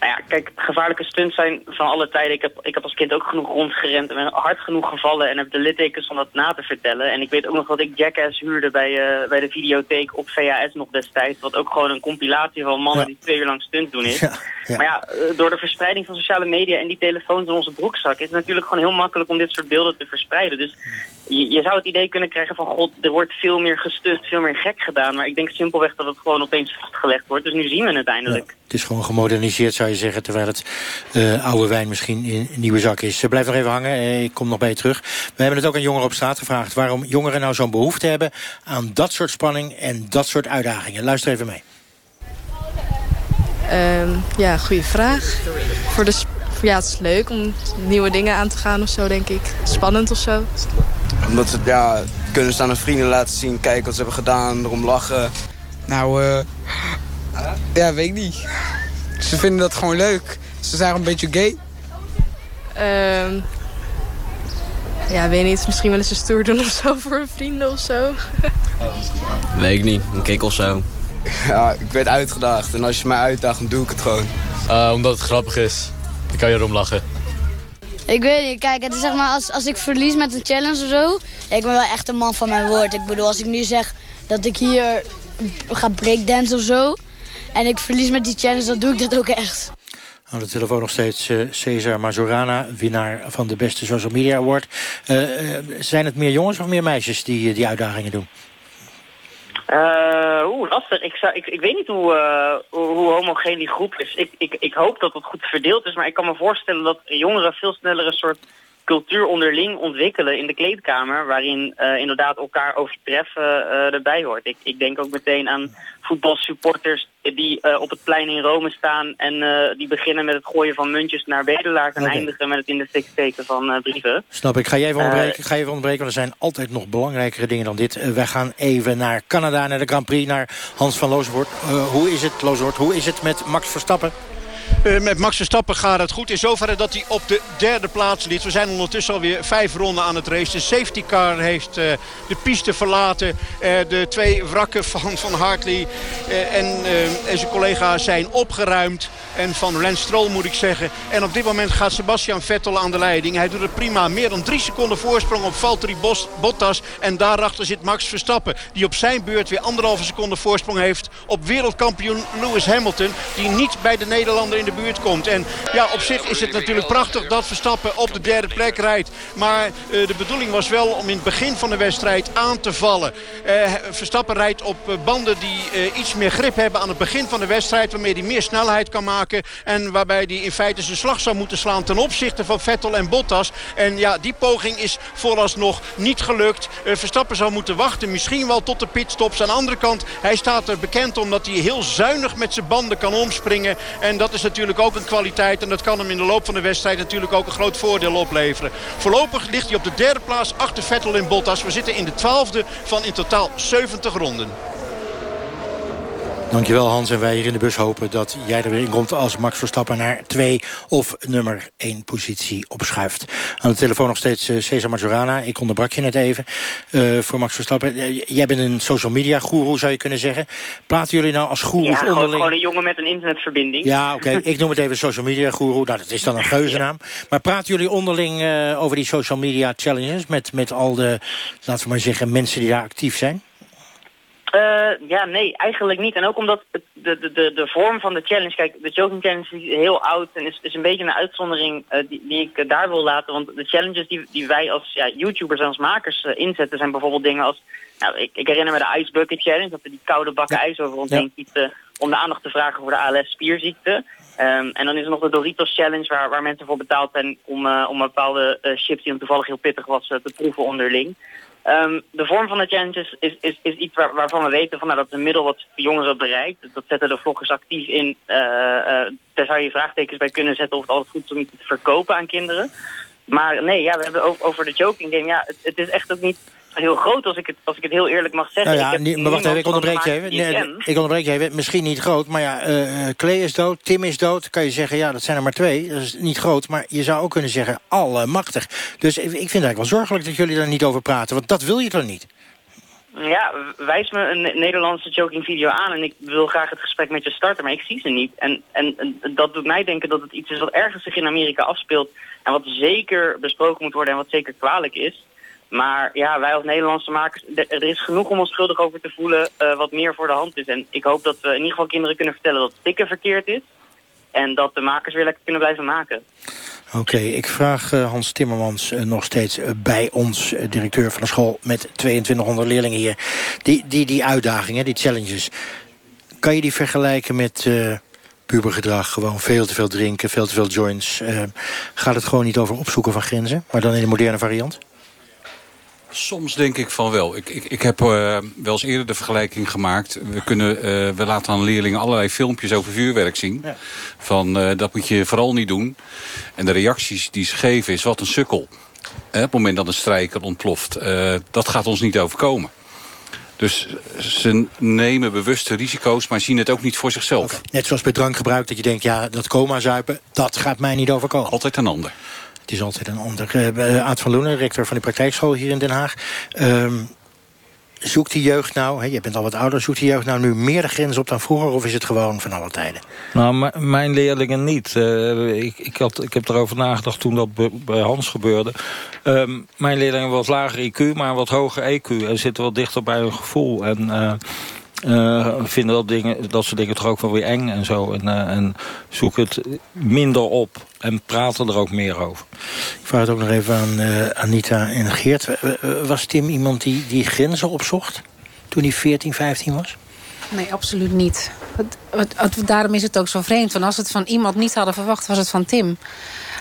Nou ja, kijk, gevaarlijke stunts zijn van alle tijden. Ik heb, ik heb als kind ook genoeg rondgerend en ben hard genoeg gevallen en heb de littekens om dat na te vertellen. En ik weet ook nog dat ik Jackass huurde bij, eh, bij de videotheek op VHS nog destijds. Wat ook gewoon een compilatie van mannen Ja. die twee uur lang stunts doen is. Ja, ja. Maar ja, eh, door de verspreiding van sociale media en die telefoons in onze broekzak is het natuurlijk gewoon heel makkelijk om dit soort beelden te verspreiden. Dus je, je zou het idee kunnen krijgen van god, er wordt veel meer gestunt, veel meer gek gedaan. Maar ik denk simpelweg dat het gewoon opeens vastgelegd wordt. Dus nu zien we het eindelijk. Het is gewoon gemoderniseerd, zou je zeggen... terwijl het eh, oude wijn misschien in een nieuwe zak is. Eh, blijf nog even hangen, eh, ik kom nog bij je terug. We hebben het ook aan jongeren op straat gevraagd... waarom jongeren nou zo'n behoefte hebben aan dat soort spanning... en dat soort uitdagingen. Luister even mee. Ehm, ja, goede vraag. Voor de, ja, het is leuk om nieuwe dingen aan te gaan of zo, denk ik. Spannend of zo. Omdat ze ja, kunnen ze aan hun vrienden laten zien, kijken wat ze hebben gedaan, erom lachen. Nou, eh ja, weet ik niet. Ze vinden dat gewoon leuk. Ze zijn een beetje gay. Ehm, ja, weet niet. Misschien wel eens een stoer doen of zo voor hun vrienden of zo. Weet ik niet, een kick of zo. Ja, ik werd uitgedaagd en als je mij uitdaagt, dan doe ik het gewoon. Eh, omdat het grappig is. Dan kan je erom lachen. Ik weet niet, kijk, het is zeg maar als, als ik verlies met een challenge of zo... Ik ben wel echt een man van mijn woord. Ik bedoel, als ik nu zeg dat ik hier ga breakdance of zo... en ik verlies met die challenge, dan doe ik dat ook echt. Aan de telefoon nog steeds uh, Cesar Majorana, winnaar van de beste social media award. Uh, zijn het meer jongens of meer meisjes die die uitdagingen doen? Uh, Oeh, lastig. Ik, zou, ik, ik weet niet hoe, uh, hoe homogeen die groep is. Ik, ik, ik hoop dat het goed verdeeld is, maar ik kan me voorstellen dat jongeren veel sneller een soort cultuur onderling ontwikkelen in de kleedkamer... waarin uh, inderdaad elkaar overtreffen uh, erbij hoort. Ik, ik denk ook meteen aan voetbalsupporters die uh, op het plein in Rome staan... en die beginnen met het gooien van muntjes naar bedelaars... en okay. eindigen met het in de fik steken van brieven. Snap ik. Ga je even onderbreken, ga je even want er zijn altijd nog belangrijkere dingen dan dit. wij gaan even naar Canada, naar de Grand Prix, naar Hans van Looswoord. hoe is het, Looswoord, hoe is het met Max Verstappen? Uh, met Max Verstappen gaat het goed. In zoverre dat hij op de derde plaats ligt. We zijn ondertussen alweer vijf ronden aan het race. De safety car heeft uh, de piste verlaten. Uh, de twee wrakken van, van Hartley en, en zijn collega's zijn opgeruimd. En van Lance Stroll moet ik zeggen. En op dit moment gaat Sebastian Vettel aan de leiding. Hij doet het prima. Meer dan drie seconden voorsprong op Valtteri Bottas. En daarachter zit Max Verstappen. Die op zijn beurt weer anderhalve seconde voorsprong heeft op wereldkampioen Lewis Hamilton. Die niet bij de Nederlander in de buurt komt. En ja, op zich is het natuurlijk prachtig dat Verstappen op de derde plek rijdt. Maar uh, de bedoeling was wel om in het begin van de wedstrijd aan te vallen. Uh, Verstappen rijdt op uh, banden die iets meer grip hebben aan het begin van de wedstrijd. Waarmee hij meer snelheid kan maken. En waarbij hij in feite zijn slag zou moeten slaan ten opzichte van Vettel en Bottas. En ja, die poging is vooralsnog niet gelukt. Verstappen zou moeten wachten. Misschien wel tot de pitstops. Aan de andere kant, hij staat er bekend omdat hij heel zuinig met zijn banden kan omspringen. En dat is natuurlijk ook een kwaliteit. En dat kan hem in de loop van de wedstrijd natuurlijk ook een groot voordeel opleveren. Voorlopig ligt hij op de derde plaats achter Vettel en Bottas. We zitten in de twaalfde van in totaal 70 ronden. Dankjewel Hans. En wij hier in de bus hopen dat jij er weer in komt... als Max Verstappen naar twee of nummer één positie opschuift. Aan de telefoon nog steeds uh, Cesar Majorana. Ik onderbrak je net even uh, voor Max Verstappen. Uh, jij bent een social media goeroe, zou je kunnen zeggen. Praten jullie nou als goeroes ja, gewoon, onderling? gewoon een jongen met een internetverbinding. Ja, oké. Okay. ik noem het even social media goeroe. Nou, dat is dan een geuzennaam. Maar praten jullie onderling over die social media challenges... met, met al de, laten we maar zeggen, mensen die daar actief zijn? Uh, ja, nee, eigenlijk niet. En ook omdat het, de, de, de, de vorm van de challenge... Kijk, de Joking Challenge is heel oud en is, is een beetje een uitzondering uh, die, die ik uh, daar wil laten. Want de challenges die, die wij als ja, YouTubers en als makers inzetten... zijn bijvoorbeeld dingen als... Nou, ik, ik herinner me de Ice Bucket Challenge, dat we die koude bakken ja. ijs over ons heen gieten... om de aandacht te vragen voor de ALS-spierziekte. Um, en dan is er nog de Doritos Challenge, waar, waar mensen voor betaald zijn... om, om bepaalde chips die hem toevallig heel pittig was te proeven onderling. Um, de vorm van de challenges is, is, is iets waar, waarvan we weten van, nou, dat het een middel wat jongeren bereikt. Dat zetten de vloggers actief in. Uh, uh, daar zou je vraagtekens bij kunnen zetten of het altijd goed is om iets te verkopen aan kinderen. Maar nee, ja, we hebben over de joking game. Ja, het, het is echt ook niet heel groot als ik het, als ik het heel eerlijk mag zeggen. Nou ja, ik heb maar wacht even, ik onderbreek je even. Nee, ik onderbreek je even. Misschien niet groot, maar ja, uh, Klee is dood, Tim is dood. Kan je zeggen, ja, dat zijn er maar twee. Dat is niet groot, maar je zou ook kunnen zeggen, allemachtig. Dus ik vind het eigenlijk wel zorgelijk dat jullie daar niet over praten. Want dat wil je toch niet? Ja, wijs me een Nederlandse joking video aan en ik wil graag het gesprek met je starten, maar ik zie ze niet. En, en, en dat doet mij denken dat het iets is wat ergens zich in Amerika afspeelt en wat zeker besproken moet worden en wat zeker kwalijk is. Maar ja, wij als Nederlandse makers, er is genoeg om ons schuldig over te voelen uh, wat meer voor de hand is. En ik hoop dat we in ieder geval kinderen kunnen vertellen dat stikken verkeerd is. En dat de makers weer lekker kunnen blijven maken. Oké, ik vraag uh, Hans Timmermans uh, nog steeds bij ons, directeur van de school met 2200 leerlingen hier. Die, die, die uitdagingen, die challenges, kan je die vergelijken met pubergedrag? Gewoon veel te veel drinken, veel te veel joints. gaat het gewoon niet over opzoeken van grenzen, maar dan in de moderne variant? Soms denk ik van wel. Ik, ik, ik heb uh, wel eens eerder de vergelijking gemaakt. We, kunnen, uh, we laten aan leerlingen allerlei filmpjes over vuurwerk zien. Ja. Van uh, dat moet je vooral niet doen. En de reacties die ze geven is wat een sukkel. op het moment dat een strijker ontploft. dat gaat ons niet overkomen. Dus ze nemen bewuste risico's, maar zien het ook niet voor zichzelf. Okay. Net zoals bij drankgebruik, dat je denkt, ja, dat coma zuipen, dat gaat mij niet overkomen. Altijd een ander. Het is altijd een ander. Uh, Aad van Loenen, rector van de praktijkschool hier in Den Haag. Um, zoekt die jeugd nou, hè, je bent al wat ouder... zoekt die jeugd nou nu meer de grens op dan vroeger... of is het gewoon van alle tijden? Nou, mijn leerlingen niet. Eh, ik, ik, had, ik heb erover nagedacht toen dat bij Hans gebeurde. Ehm, mijn leerlingen wat lager IQ, maar wat hoger EQ. En zitten wat dichter bij hun gevoel. En eh, eh, vinden dat, dingen, dat soort dingen toch ook wel weer eng en zo. En, eh, en zoeken het minder op. En praten er ook meer over. Ik vraag het ook nog even aan eh, Anita en Geert. Was Tim iemand die, die grenzen opzocht toen hij 14, 15 was? Nee, absoluut niet. Het- het- het- daarom is het ook zo vreemd. Want als we het van iemand niet hadden verwacht, was het van Tim.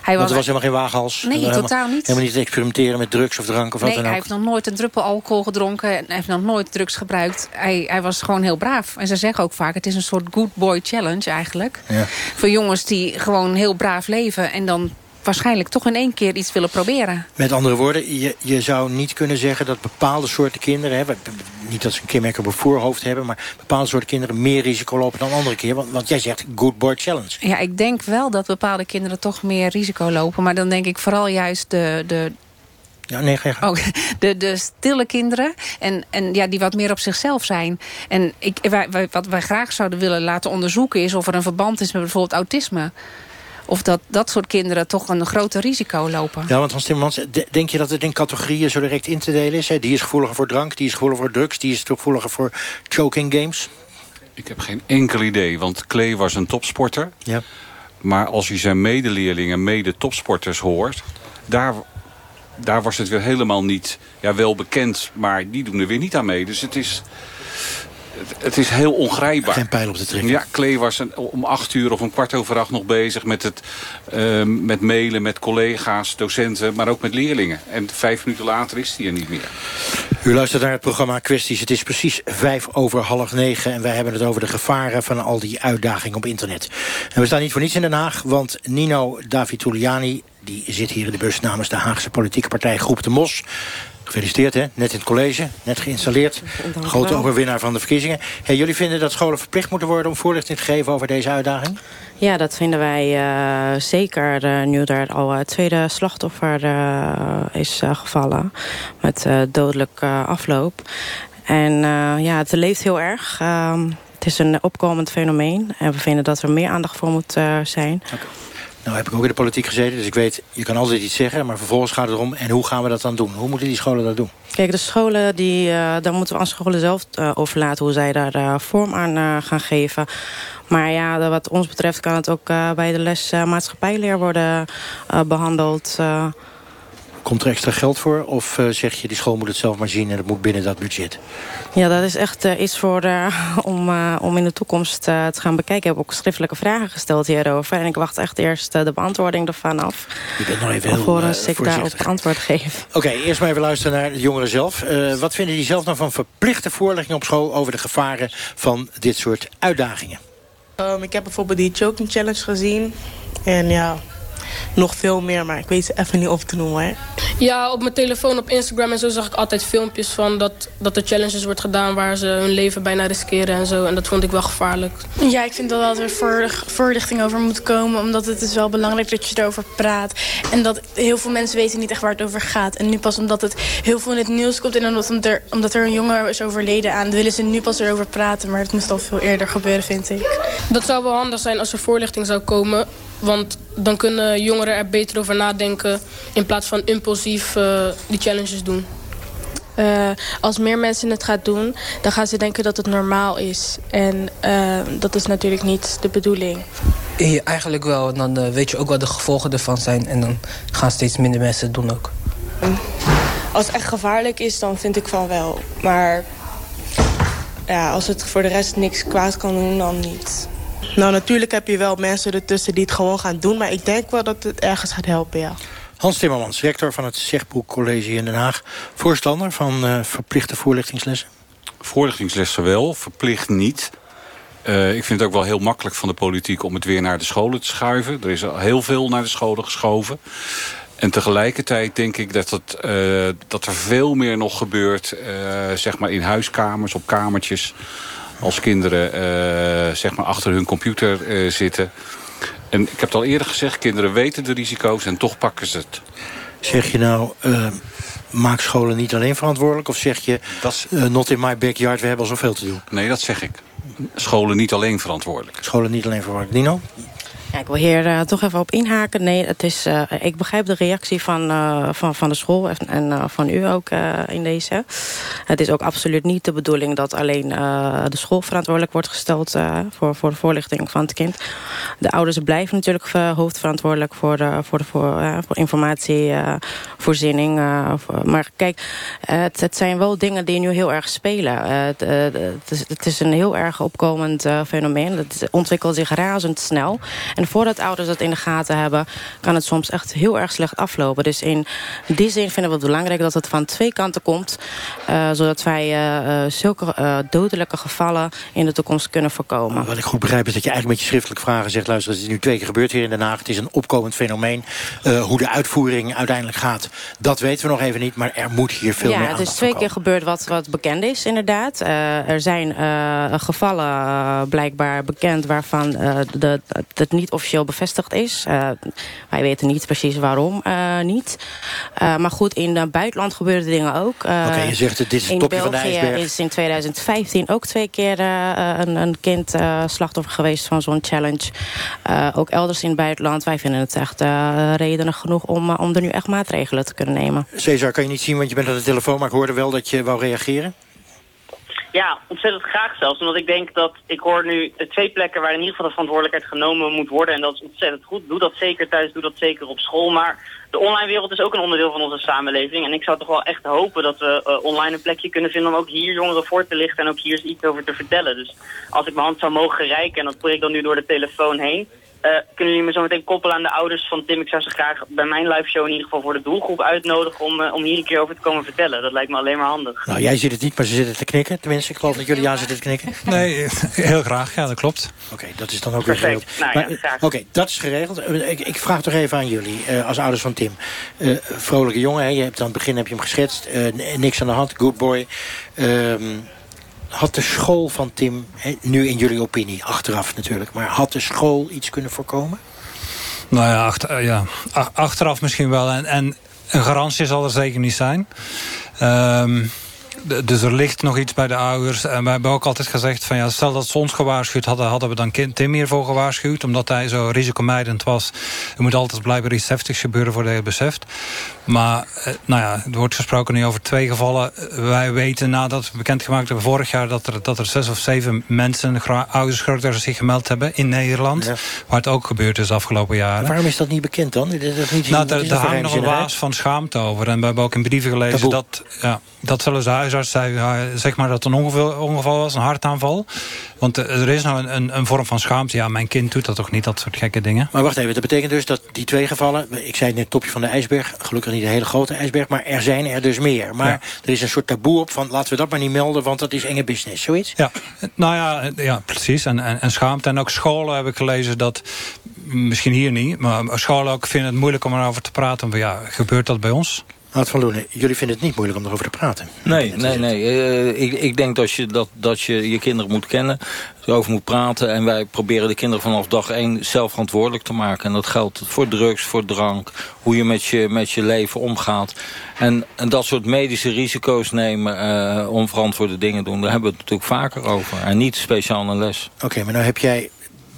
Hij Want er was helemaal geen waaghals. Nee, helemaal, totaal niet. Helemaal niet te experimenteren met drugs of drank of wat Nee, dan hij ook. heeft nog nooit een druppel alcohol gedronken. En hij heeft nog nooit drugs gebruikt. Hij, hij was gewoon heel braaf. En ze zeggen ook vaak, het is een soort good boy challenge eigenlijk. Ja. Voor jongens die gewoon heel braaf leven. En dan waarschijnlijk toch in één keer iets willen proberen. Met andere woorden, je, je zou niet kunnen zeggen dat bepaalde soorten kinderen... Hè, niet dat ze een kenmerk op hun voorhoofd hebben... maar bepaalde soorten kinderen meer risico lopen dan andere keer. Want, want jij zegt good boy challenge. Ja, ik denk wel dat bepaalde kinderen toch meer risico lopen. Maar dan denk ik vooral juist de, de, Ja, nee, ga. Oh, de, de stille kinderen. En, en ja, die wat meer op zichzelf zijn. En ik, wij, wij- wat wij graag zouden willen laten onderzoeken... is of er een verband is met bijvoorbeeld autisme. Of dat dat soort kinderen toch een groter risico lopen. Ja, want Hans Timmermans, de- denk je dat het in categorieën zo direct in te delen is? Hè? Die is gevoeliger voor drank, die is gevoeliger voor drugs... die is gevoeliger voor choking games? Ik heb geen enkel idee, want Klee was een topsporter. Ja. Maar als je zijn medeleerlingen, mede-topsporters hoort... Daar, daar was het weer helemaal niet ja, wel bekend, maar die doen er weer niet aan mee. Dus het is, het, is heel ongrijpbaar. Geen pijl op de trekker. Ja, Klee was een, om acht uur of een kwart over acht nog bezig met, het, eh, met mailen met collega's, docenten, maar ook met leerlingen. En vijf minuten later is hij er niet meer. U luistert naar het programma Kwesties. Het is precies vijf over half negen... en wij hebben het over de gevaren van al die uitdagingen op internet. En we staan niet voor niets in Den Haag, want Nino Davituliani... die zit hier in de bus namens de Haagse politieke partij Groep de Mos... Gefeliciteerd, hè? Net in het college, net geïnstalleerd. Grote overwinnaar van de verkiezingen. Hey, jullie vinden dat scholen verplicht moeten worden... om voorlichting te geven over deze uitdaging? Ja, dat vinden wij eh, zeker eh, nu er al het tweede slachtoffer eh, is eh, gevallen. Met eh dodelijk eh, afloop. En eh, ja, het leeft heel erg. Ehm, het is een opkomend fenomeen. En we vinden dat er meer aandacht voor moet eh, zijn. Nou heb ik ook in de politiek gezeten, dus ik weet... je kan altijd iets zeggen, maar vervolgens gaat het erom... en hoe gaan we dat dan doen? Hoe moeten die scholen dat doen? Kijk, de scholen, die, eh daar moeten we aan scholen zelf eh, overlaten... hoe zij daar eh, vorm aan gaan geven. Maar ja, wat ons betreft kan het ook bij de les maatschappijleer worden eh, behandeld... Komt er extra geld voor? Of eh, zeg je, die school moet het zelf maar zien... en het moet binnen dat budget? Ja, dat is echt eh, iets voor eh, om, eh, om in de toekomst eh, te gaan bekijken. Ik heb ook schriftelijke vragen gesteld hierover. En ik wacht echt eerst de beantwoording ervan af. Je bent nog even heel Alvorens ik daarop antwoord geef. Oké, eerst maar even luisteren naar de jongeren zelf. Eh, wat vinden die zelf nou van verplichte voorlichting op school... over de gevaren van dit soort uitdagingen? Ehm, ik heb bijvoorbeeld die choking challenge gezien. En ja, nog veel meer, maar ik weet ze even niet op te noemen. Hè. Ja, op mijn telefoon, op Instagram en zo zag ik altijd filmpjes van dat, dat er challenges wordt gedaan waar ze hun leven bijna riskeren en zo. En dat vond ik wel gevaarlijk. Ja, ik vind wel dat er voor, voorlichting over moet komen. Omdat het is wel belangrijk dat je erover praat. En dat heel veel mensen weten niet echt waar het over gaat. En nu pas omdat het heel veel in het nieuws komt... en omdat er, omdat er een jongen is overleden aan... willen ze nu pas erover praten. Maar het moest al veel eerder gebeuren, vind ik. Dat zou wel handig zijn als er voorlichting zou komen. Want dan kunnen jongeren er beter over nadenken... in plaats van impulsief eh, die challenges doen. Eh, als meer mensen het gaan doen, dan gaan ze denken dat het normaal is. En eh, dat is natuurlijk niet de bedoeling. Ja, eigenlijk wel. Dan weet je ook wat de gevolgen ervan zijn. En dan gaan steeds minder mensen het doen ook. Als het echt gevaarlijk is, dan vind ik van wel. Maar ja, als het voor de rest niks kwaad kan doen, dan niet. Nou, natuurlijk heb je wel mensen ertussen die het gewoon gaan doen. Maar ik denk wel dat het ergens gaat helpen, ja. Hans Timmermans, rector van het Zegbroek College in Den Haag. Voorstander van eh, verplichte voorlichtingslessen? Voorlichtingslessen wel, verplicht niet. Eh, ik vind het ook wel heel makkelijk van de politiek om het weer naar de scholen te schuiven. Er is al heel veel naar de scholen geschoven. En tegelijkertijd denk ik dat, het, eh, dat er veel meer nog gebeurt eh, zeg maar in huiskamers, op kamertjes. Als kinderen eh, zeg maar achter hun computer eh, zitten. En ik heb het al eerder gezegd, kinderen weten de risico's en toch pakken ze het. Zeg je nou, uh, maak scholen niet alleen verantwoordelijk? Of zeg je, uh, not in my backyard, we hebben al zoveel te doen? Nee, dat zeg ik. Scholen niet alleen verantwoordelijk. Scholen niet alleen verantwoordelijk. Nino? Ja, ik wil hier uh, toch even op inhaken. Nee, het is, uh, ik begrijp de reactie van, uh, van, van de school en, van u ook in deze. Het is ook absoluut niet de bedoeling dat alleen de school verantwoordelijk wordt gesteld voor, voor de voorlichting van het kind. De ouders blijven natuurlijk hoofdverantwoordelijk voor, voor, de, voor, voor informatievoorziening. maar kijk, het, het, zijn wel dingen die nu heel erg spelen. Het, het, is, het, is, een heel erg opkomend fenomeen. Het ontwikkelt zich razendsnel. En voordat ouders dat in de gaten hebben... kan het soms echt heel erg slecht aflopen. Dus in die zin vinden we het belangrijk dat het van twee kanten komt. Uh, zodat wij uh, zulke uh, dodelijke gevallen in de toekomst kunnen voorkomen. Wat ik goed begrijp is dat je eigenlijk met je schriftelijke vragen zegt... luister, het is nu twee keer gebeurd hier in Den Haag. Het is een opkomend fenomeen. hoe de uitvoering uiteindelijk gaat, dat weten we nog even niet. Maar er moet hier veel ja, meer aandacht het is twee keer gebeurd wat, wat bekend is, inderdaad. er zijn gevallen blijkbaar bekend waarvan de, het niet officieel bevestigd is. Uh, wij weten niet precies waarom uh, niet. Uh, maar goed, in het buitenland gebeurden dingen ook. Oké, okay, je zegt het, dit is het topje van de ijsberg. is in 2015 ook twee keer een, een, kind slachtoffer geweest van zo'n challenge. ook elders in het buitenland. Wij vinden het echt redenen genoeg om, om er nu echt maatregelen te kunnen nemen. Cesar, kan je niet zien, want je bent aan de telefoon... maar ik hoorde wel dat je wou reageren. Ja, ontzettend graag zelfs. Omdat ik denk dat ik hoor nu twee plekken waar in ieder geval de verantwoordelijkheid genomen moet worden. En dat is ontzettend goed. Doe dat zeker thuis, doe dat zeker op school. Maar de online wereld is ook een onderdeel van onze samenleving. En ik zou toch wel echt hopen dat we uh, online een plekje kunnen vinden om ook hier jongeren voor te lichten en ook hier iets over te vertellen. Dus als ik mijn hand zou mogen reiken, en dat probeer ik dan nu door de telefoon heen, uh, kunnen jullie me zo meteen koppelen aan de ouders van Tim? Ik zou ze graag bij mijn live show in ieder geval voor de doelgroep uitnodigen om, uh, om hier een keer over te komen vertellen. Dat lijkt me alleen maar handig. Nou, jij ziet het niet, maar ze zitten te knikken. Tenminste, ik geloof dat jullie ja zitten te knikken. Nee, heel graag. Ja, dat klopt. Oké, okay, dat is dan ook Perfect. weer geregeld. Nou, Oké, okay, dat is geregeld. Ik, ik, vraag toch even aan jullie, als ouders van Tim. vrolijke jongen, hè? Je hebt aan het begin heb je hem geschetst. niks aan de hand, good boy. Ehm, had de school van Tim, nu in jullie opinie, achteraf natuurlijk... maar had de school iets kunnen voorkomen? Nou ja, achter, ja achteraf misschien wel. En, en een garantie zal er zeker niet zijn. Um, dus er ligt nog iets bij de ouders. En wij hebben ook altijd gezegd... Van, ja, stel dat ze ons gewaarschuwd hadden... hadden we dan Tim hiervoor gewaarschuwd. Omdat hij zo risicomijdend was. Er moet altijd blijkbaar iets heftigs gebeuren... voordat je het beseft. Maar eh, nou ja, er wordt gesproken nu over twee gevallen. Wij weten nadat we bekendgemaakt hebben vorig jaar... dat er, dat er zes of zeven mensen, ouders zich gemeld hebben in Nederland. Waar het ook gebeurd is de afgelopen jaren. Waarom is dat niet bekend dan? Dat is niet, nou, daar hangt nog een waas van schaamte over. En we hebben ook in brieven gelezen dat, ja, dat zullen ze huisarts zei zeg maar dat het een ongeval, ongeval was, een hartaanval. Want er is nou een, een, vorm van schaamte. Ja, mijn kind doet dat toch niet, dat soort gekke dingen. Maar wacht even, dat betekent dus dat die twee gevallen... ik zei net topje van de ijsberg, gelukkig niet een hele grote ijsberg... maar er zijn er dus meer. Maar er is een soort taboe op van laten we dat maar niet melden... want dat is enge business, zoiets? Ja, nou ja, ja precies. En, en, en schaamte. En ook scholen heb ik gelezen dat misschien hier niet... maar scholen ook vinden het moeilijk om erover te praten. Van, ja, gebeurt dat bij ons? Hout van Loenen, jullie vinden het niet moeilijk om erover te praten? Nee, nee, nee. Uh, ik, ik denk dat je, dat, dat je je kinderen moet kennen, erover moet praten. En wij proberen de kinderen vanaf dag één zelf verantwoordelijk te maken. En dat geldt voor drugs, voor drank, hoe je met je, met je leven omgaat. En, en dat soort medische risico's nemen, uh, onverantwoorde dingen doen... daar hebben we het natuurlijk vaker over. En niet speciaal een les. Oké, maar nou heb jij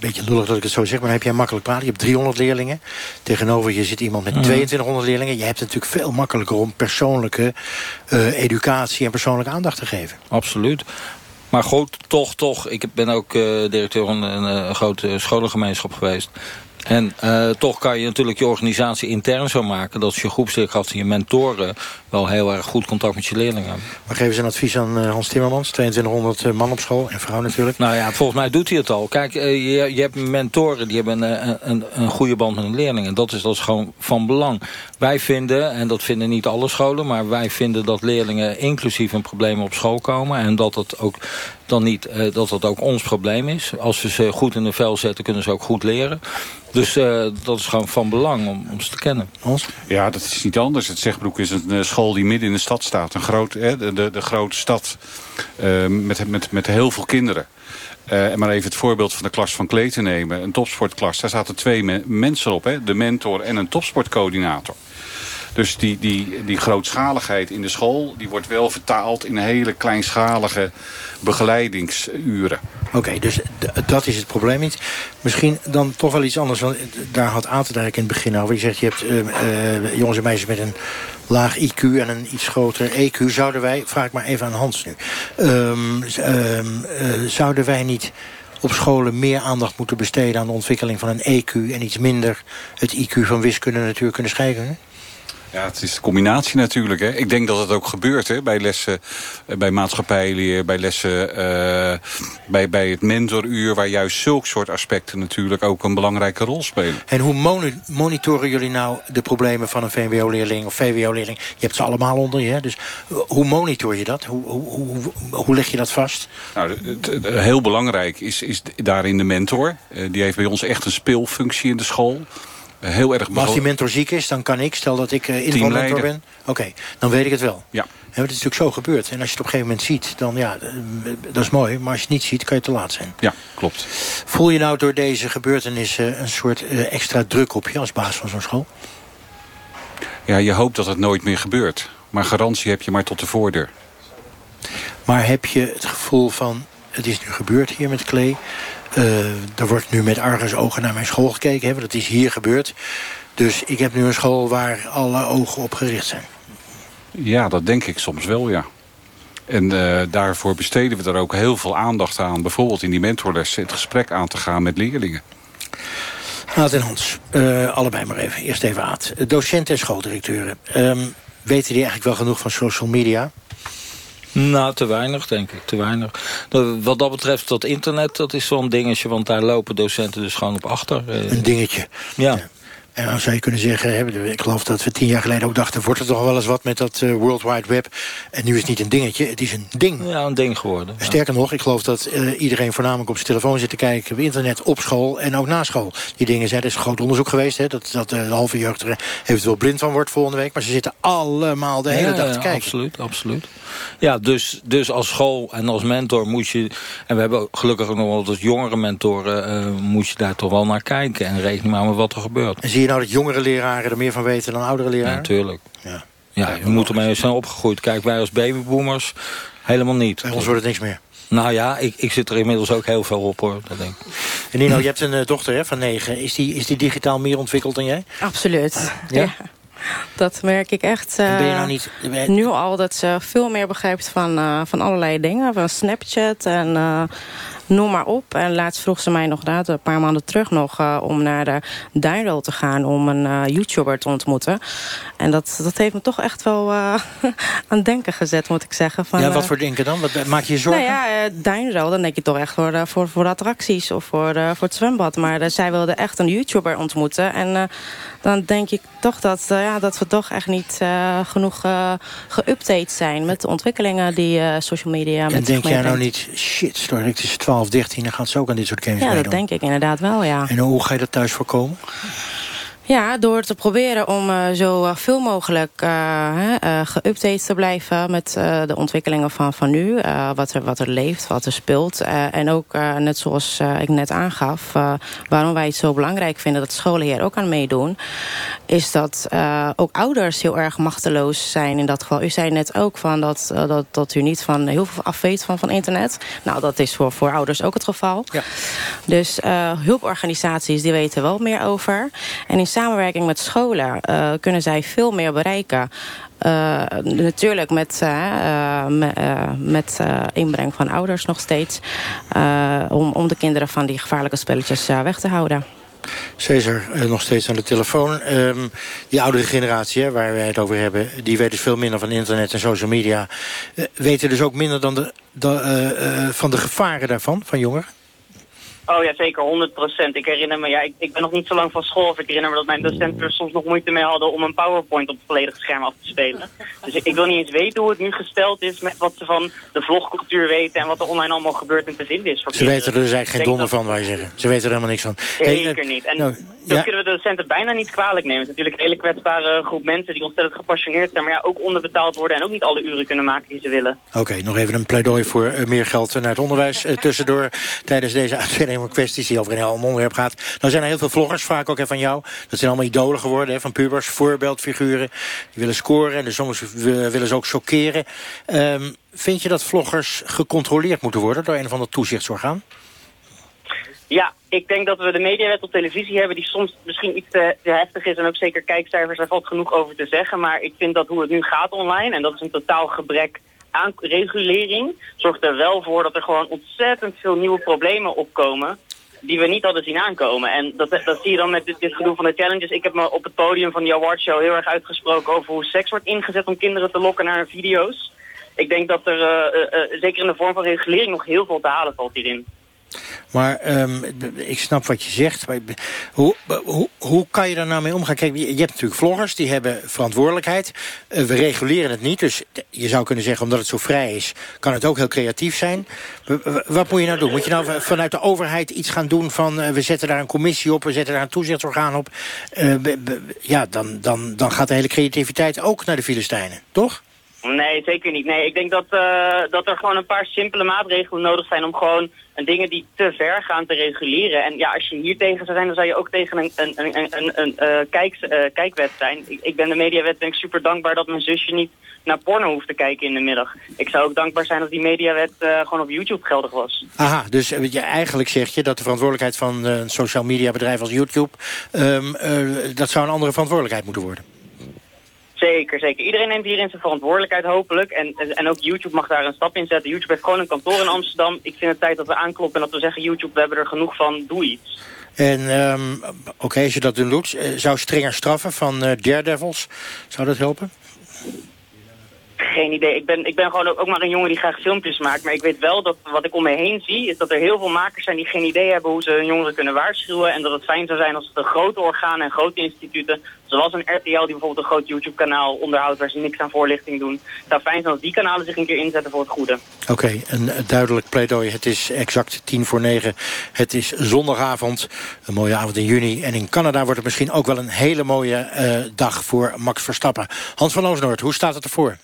beetje lullig dat ik het zo zeg, maar dan heb jij makkelijk praten. Je hebt 300 leerlingen. Tegenover je zit iemand met 2200 leerlingen. Je hebt het natuurlijk veel makkelijker om persoonlijke uh, educatie en persoonlijke aandacht te geven. Absoluut. Maar goed, toch, toch. Ik ben ook uh, directeur van een, een grote scholengemeenschap geweest. En uh, toch kan je natuurlijk je organisatie intern zo maken... dat je groepsleerkrachten en je mentoren wel heel erg goed contact met je leerlingen hebben. Maar geven ze een advies aan uh, Hans Timmermans? 2200 uh, man op school en vrouw natuurlijk. Nou ja, volgens mij doet hij het al. Kijk, je, je, hebt mentoren die hebben een, een, een goede band met hun leerlingen. Dat is, dat is gewoon van belang. Wij vinden, en dat vinden niet alle scholen... maar wij vinden dat leerlingen inclusief een probleem op school komen... en dat het ook dan niet uh, dat dat ook ons probleem is. Als we ze goed in de vel zetten, kunnen ze ook goed leren. Dus uh, dat is gewoon van belang om, om ze te kennen. Hans? Ja, dat is niet anders. Het Zegbroek is een uh, die midden in de stad staat. Een groot, de, de, de grote stad met, met, met heel veel kinderen. Uh, maar even het voorbeeld van de klas van Klee te nemen. Een topsportklas, daar zaten twee me mensen op. Hè? De mentor en een topsportcoördinator. Dus die, die, die grootschaligheid in de school... die wordt wel vertaald in hele kleinschalige begeleidingsuren. Oké, dus dat is het probleem niet. Misschien dan toch wel iets anders. Want daar had Atendijk in het begin over. Je zegt, je hebt uh, jongens en meisjes met een laag IQ en een iets groter EQ. Zouden wij, vraag ik maar even aan Hans nu... Um, um, uh, zouden wij niet op scholen meer aandacht moeten besteden... aan de ontwikkeling van een EQ en iets minder het IQ van wiskunde, natuur, kunnen schrijven? Ja, het is de combinatie natuurlijk. Hè. Ik denk dat het ook gebeurt hè, bij lessen, eh, bij maatschappijleer, bij lessen, uh, bij, bij het mentoruur... waar juist zulke soort aspecten natuurlijk ook een belangrijke rol spelen. En hoe monitoren jullie nou de problemen van een VWO-leerling of VWO-leerling? Je hebt ze allemaal onder je, hè? dus hoe monitor je dat? Hoe, hoe, hoe, hoe leg je dat vast? Nou, het, heel belangrijk is, is daarin de mentor. Uh, die heeft bij ons echt een speelfunctie in de school heel erg... Maar als die mentor ziek is, dan kan ik, stel dat ik uh, invalmentor ben... Oké, dan weet ik het wel. Ja. En het is natuurlijk zo gebeurd. En als je het op een gegeven moment ziet, dan ja, eh, dat is mooi. Maar als je het niet ziet, kan je te laat zijn. Ja, klopt. Voel je nou door deze gebeurtenissen een soort extra druk op je als baas van zo'n school? Ja, je hoopt dat het nooit meer gebeurt. Maar garantie heb je maar tot de voordeur. Maar heb je het gevoel van, het is nu gebeurd hier met Klee... Er wordt nu met argusogen naar mijn school gekeken. Hè, dat is hier gebeurd. Dus ik heb nu een school waar alle ogen op gericht zijn. Ja, dat denk ik soms wel, ja. En uh, daarvoor besteden we er ook heel veel aandacht aan. Bijvoorbeeld in die mentorlessen het gesprek aan te gaan met leerlingen. Aad en Hans, uh, allebei maar even. Eerst even Aad. Docenten en schooldirecteuren. Um, weten die eigenlijk wel genoeg van social media? Nou, te weinig, denk ik. Te weinig. Wat dat betreft, dat internet, dat is zo'n dingetje... want daar lopen docenten dus gewoon op achter. Een dingetje. Ja. En dan zou je kunnen zeggen, ik geloof dat we tien jaar geleden ook dachten... wordt er toch wel eens wat met dat uh, World Wide Web. En nu is het niet een dingetje, het is een ding. Ja, een ding geworden. Sterker nog, ik geloof dat uh, iedereen voornamelijk op zijn telefoon zit te kijken... op internet, op school en ook na school. Die dingen zijn, er is een groot onderzoek geweest... Hè, dat, dat uh, de halve jeugd er eventueel blind van wordt volgende week. Maar ze zitten allemaal de hele ja, dag te ja, kijken. Absoluut, absoluut. Ja, dus, dus als school en als mentor moet je... en we hebben gelukkig ook nog wel als jongere mentoren... moet je daar toch wel naar kijken en rekening houden met wat er gebeurt. Zie je nou dat jongere leraren er meer van weten dan oudere leraren? Natuurlijk. Ja, ja, we moeten mee zijn opgegroeid. Kijk, wij als babyboomers helemaal niet. Bij ons wordt het niks meer. Nou ja, ik, ik zit er inmiddels ook heel veel op hoor. Dat denk ik. En Nino, je hebt een uh, dochter hè, van negen. Is die, is die digitaal meer ontwikkeld dan jij? Absoluut. Ja? ja. Dat merk ik echt uh, ben je nou niet, ben... nu al dat ze veel meer begrijpt van, uh, van allerlei dingen. Van Snapchat en uh, noem maar op. En laatst vroeg ze mij nog dat, een paar maanden terug nog... Uh, om naar de Duinrol te gaan om een uh, YouTuber te ontmoeten. En dat, dat heeft me toch echt wel uh, aan denken gezet, moet ik zeggen. Van, ja, wat voor denken dan? Wat, maak je je zorgen? Nou ja, Duinrol, dan denk je toch echt voor, voor, voor attracties of voor, voor het zwembad. Maar zij wilde echt een YouTuber ontmoeten. En dan denk ik toch dat, ja, dat we toch echt niet genoeg geüpdate zijn... met de ontwikkelingen die social media met En denk jij nou niet, shit, het is 12 12, 13, dan gaat ze ook aan dit soort games Ja, meedoen. dat denk ik inderdaad wel, ja. En hoe ga je dat thuis voorkomen? Ja, door te proberen om uh, zo veel mogelijk uh, uh, geüpdate te blijven met de ontwikkelingen van, van nu. wat, er, wat er leeft, wat er speelt. en ook, net zoals ik net aangaf, waarom wij het zo belangrijk vinden dat scholen hier ook aan meedoen, is dat ook ouders heel erg machteloos zijn in dat geval. U zei net ook van dat, dat, dat u niet van heel veel af weet van, van internet. Nou, dat is voor, voor ouders ook het geval. Ja. Dus hulporganisaties die weten wel meer over. En in samenwerking met scholen uh, kunnen zij veel meer bereiken. Uh, natuurlijk met, uh, met, inbreng van ouders nog steeds. om, om de kinderen van die gevaarlijke spelletjes weg te houden. Cesar, nog steeds aan de telefoon. Um, die oudere generatie hè, waar wij het over hebben... die weet dus veel minder van internet en social media. weten dus ook minder dan de, de, van de gevaren daarvan, van jongeren? Oh ja, zeker, 100 procent. Ik herinner me, ja, ik, ik ben nog niet zo lang van school. Of ik herinner me dat mijn docenten er soms nog moeite mee hadden om een PowerPoint op het volledige scherm af te spelen. Dus ik, ik wil niet eens weten hoe het nu gesteld is met wat ze van de vlogcultuur weten en wat er online allemaal gebeurt en te vinden is. Voor ze weten er dus eigenlijk geen donder van, waar je zeggen. Ze weten er helemaal niks van. Zeker hey, niet. En, nou, Dat Ja. kunnen we de docenten bijna niet kwalijk nemen. Het is natuurlijk een hele kwetsbare groep mensen die ontzettend gepassioneerd zijn, maar ja, ook onderbetaald worden en ook niet alle uren kunnen maken die ze willen. Oké, nog even een pleidooi voor eh, meer geld naar het onderwijs eh, tussendoor... tijdens deze uitzending van kwesties die over een heel ander onderwerp gaat. Nou zijn er heel veel vloggers, vaak ook hè, van jou. Dat zijn allemaal idolen geworden, hè, van pubers, voorbeeldfiguren. Die willen scoren en dus soms willen ze ook chockeren. Ehm, vind je dat vloggers gecontroleerd moeten worden door een of ander toezichtsorgaan? Ja, ik denk dat we de mediawet op televisie hebben die soms misschien iets te, te heftig is en ook zeker kijkcijfers, daar valt genoeg over te zeggen. Maar ik vind dat hoe het nu gaat online, en dat is een totaal gebrek aan regulering, zorgt er wel voor dat er gewoon ontzettend veel nieuwe problemen opkomen die we niet hadden zien aankomen. En dat, dat zie je dan met dit, dit gedoe van de challenges. Ik heb me op het podium van die awardshow heel erg uitgesproken over hoe seks wordt ingezet om kinderen te lokken naar hun video's. Ik denk dat er, eh, eh, eh, zeker in de vorm van regulering, nog heel veel te halen valt hierin. Maar ehm, ik snap wat je zegt. Hoe, hoe, hoe kan je daar nou mee omgaan? Kijk, je hebt natuurlijk vloggers, die hebben verantwoordelijkheid. Eh, we reguleren het niet, dus je zou kunnen zeggen... omdat het zo vrij is, kan het ook heel creatief zijn. Wat moet je nou doen? Moet je nou vanuit de overheid iets gaan doen van... eh, we zetten daar een commissie op, we zetten daar een toezichtsorgaan op. Eh, ja, dan, dan, dan gaat de hele creativiteit ook naar de Filistijnen, toch? Nee, zeker niet. Nee, ik denk dat, dat er gewoon een paar simpele maatregelen nodig zijn om gewoon een dingen die te ver gaan te reguleren. En ja, als je hier tegen zou zijn, dan zou je ook tegen een, een, een, een, een, eh, kijks, eh, kijkwet zijn. Ik, ik ben de mediawet denk ik super dankbaar dat mijn zusje niet naar porno hoeft te kijken in de middag. Ik zou ook dankbaar zijn als die mediawet eh, gewoon op YouTube geldig was. Aha, dus je, eigenlijk zeg je dat de verantwoordelijkheid van een social media bedrijf als YouTube... ehm, eh, dat zou een andere verantwoordelijkheid moeten worden. Zeker, zeker. Iedereen neemt hierin zijn verantwoordelijkheid hopelijk. En, en ook YouTube mag daar een stap in zetten. YouTube heeft gewoon een kantoor in Amsterdam. Ik vind het tijd dat we aankloppen en dat we zeggen... YouTube, we hebben er genoeg van, doe iets. En ehm, oké, als je dat dan doet, eh, zou strenger straffen van eh, Daredevils, zou dat helpen? Geen idee. Ik ben, ik ben gewoon ook, maar een jongen die graag filmpjes maakt. Maar ik weet wel dat wat ik om me heen zie... is dat er heel veel makers zijn die geen idee hebben... hoe ze hun jongeren kunnen waarschuwen. En dat het fijn zou zijn als de grote organen en grote instituten... zoals een RTL die bijvoorbeeld een groot YouTube-kanaal onderhoudt... waar ze niks aan voorlichting doen. Het zou fijn zijn als die kanalen zich een keer inzetten voor het goede. Oké, een duidelijk pleidooi. Het is exact tien voor negen. Het is zondagavond, een mooie avond in juni. En in Canada wordt het misschien ook wel een hele mooie eh, dag voor Max Verstappen. Hans van Oosnoord, hoe staat het ervoor?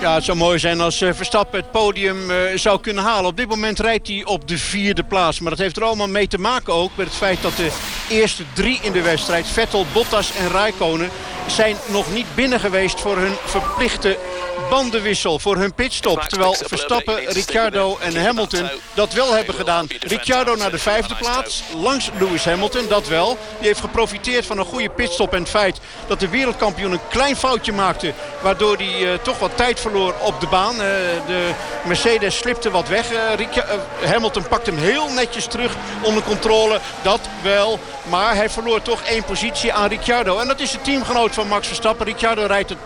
Ja, het zou mooi zijn als eh, Verstappen het podium eh, zou kunnen halen. Op dit moment rijdt hij op de vierde plaats. Maar dat heeft er allemaal mee te maken ook met het feit dat de eerste drie in de wedstrijd... Vettel, Bottas en Raikkonen zijn nog niet binnen geweest voor hun verplichte bandenwissel voor hun pitstop. Terwijl Verstappen, Ricciardo en Hamilton dat wel hebben gedaan. Ricciardo naar de vijfde plaats, langs Lewis Hamilton, dat wel. Die heeft geprofiteerd van een goede pitstop en het feit dat de wereldkampioen een klein foutje maakte. Waardoor hij eh, toch wat tijd verloor op de baan. Eh, de Mercedes slipte wat weg. Eh, Hamilton pakt hem heel netjes terug onder controle. Dat wel. Maar hij verloor toch één positie aan Ricciardo. En dat is de teamgenoot van Max Verstappen. Ricciardo rijdt er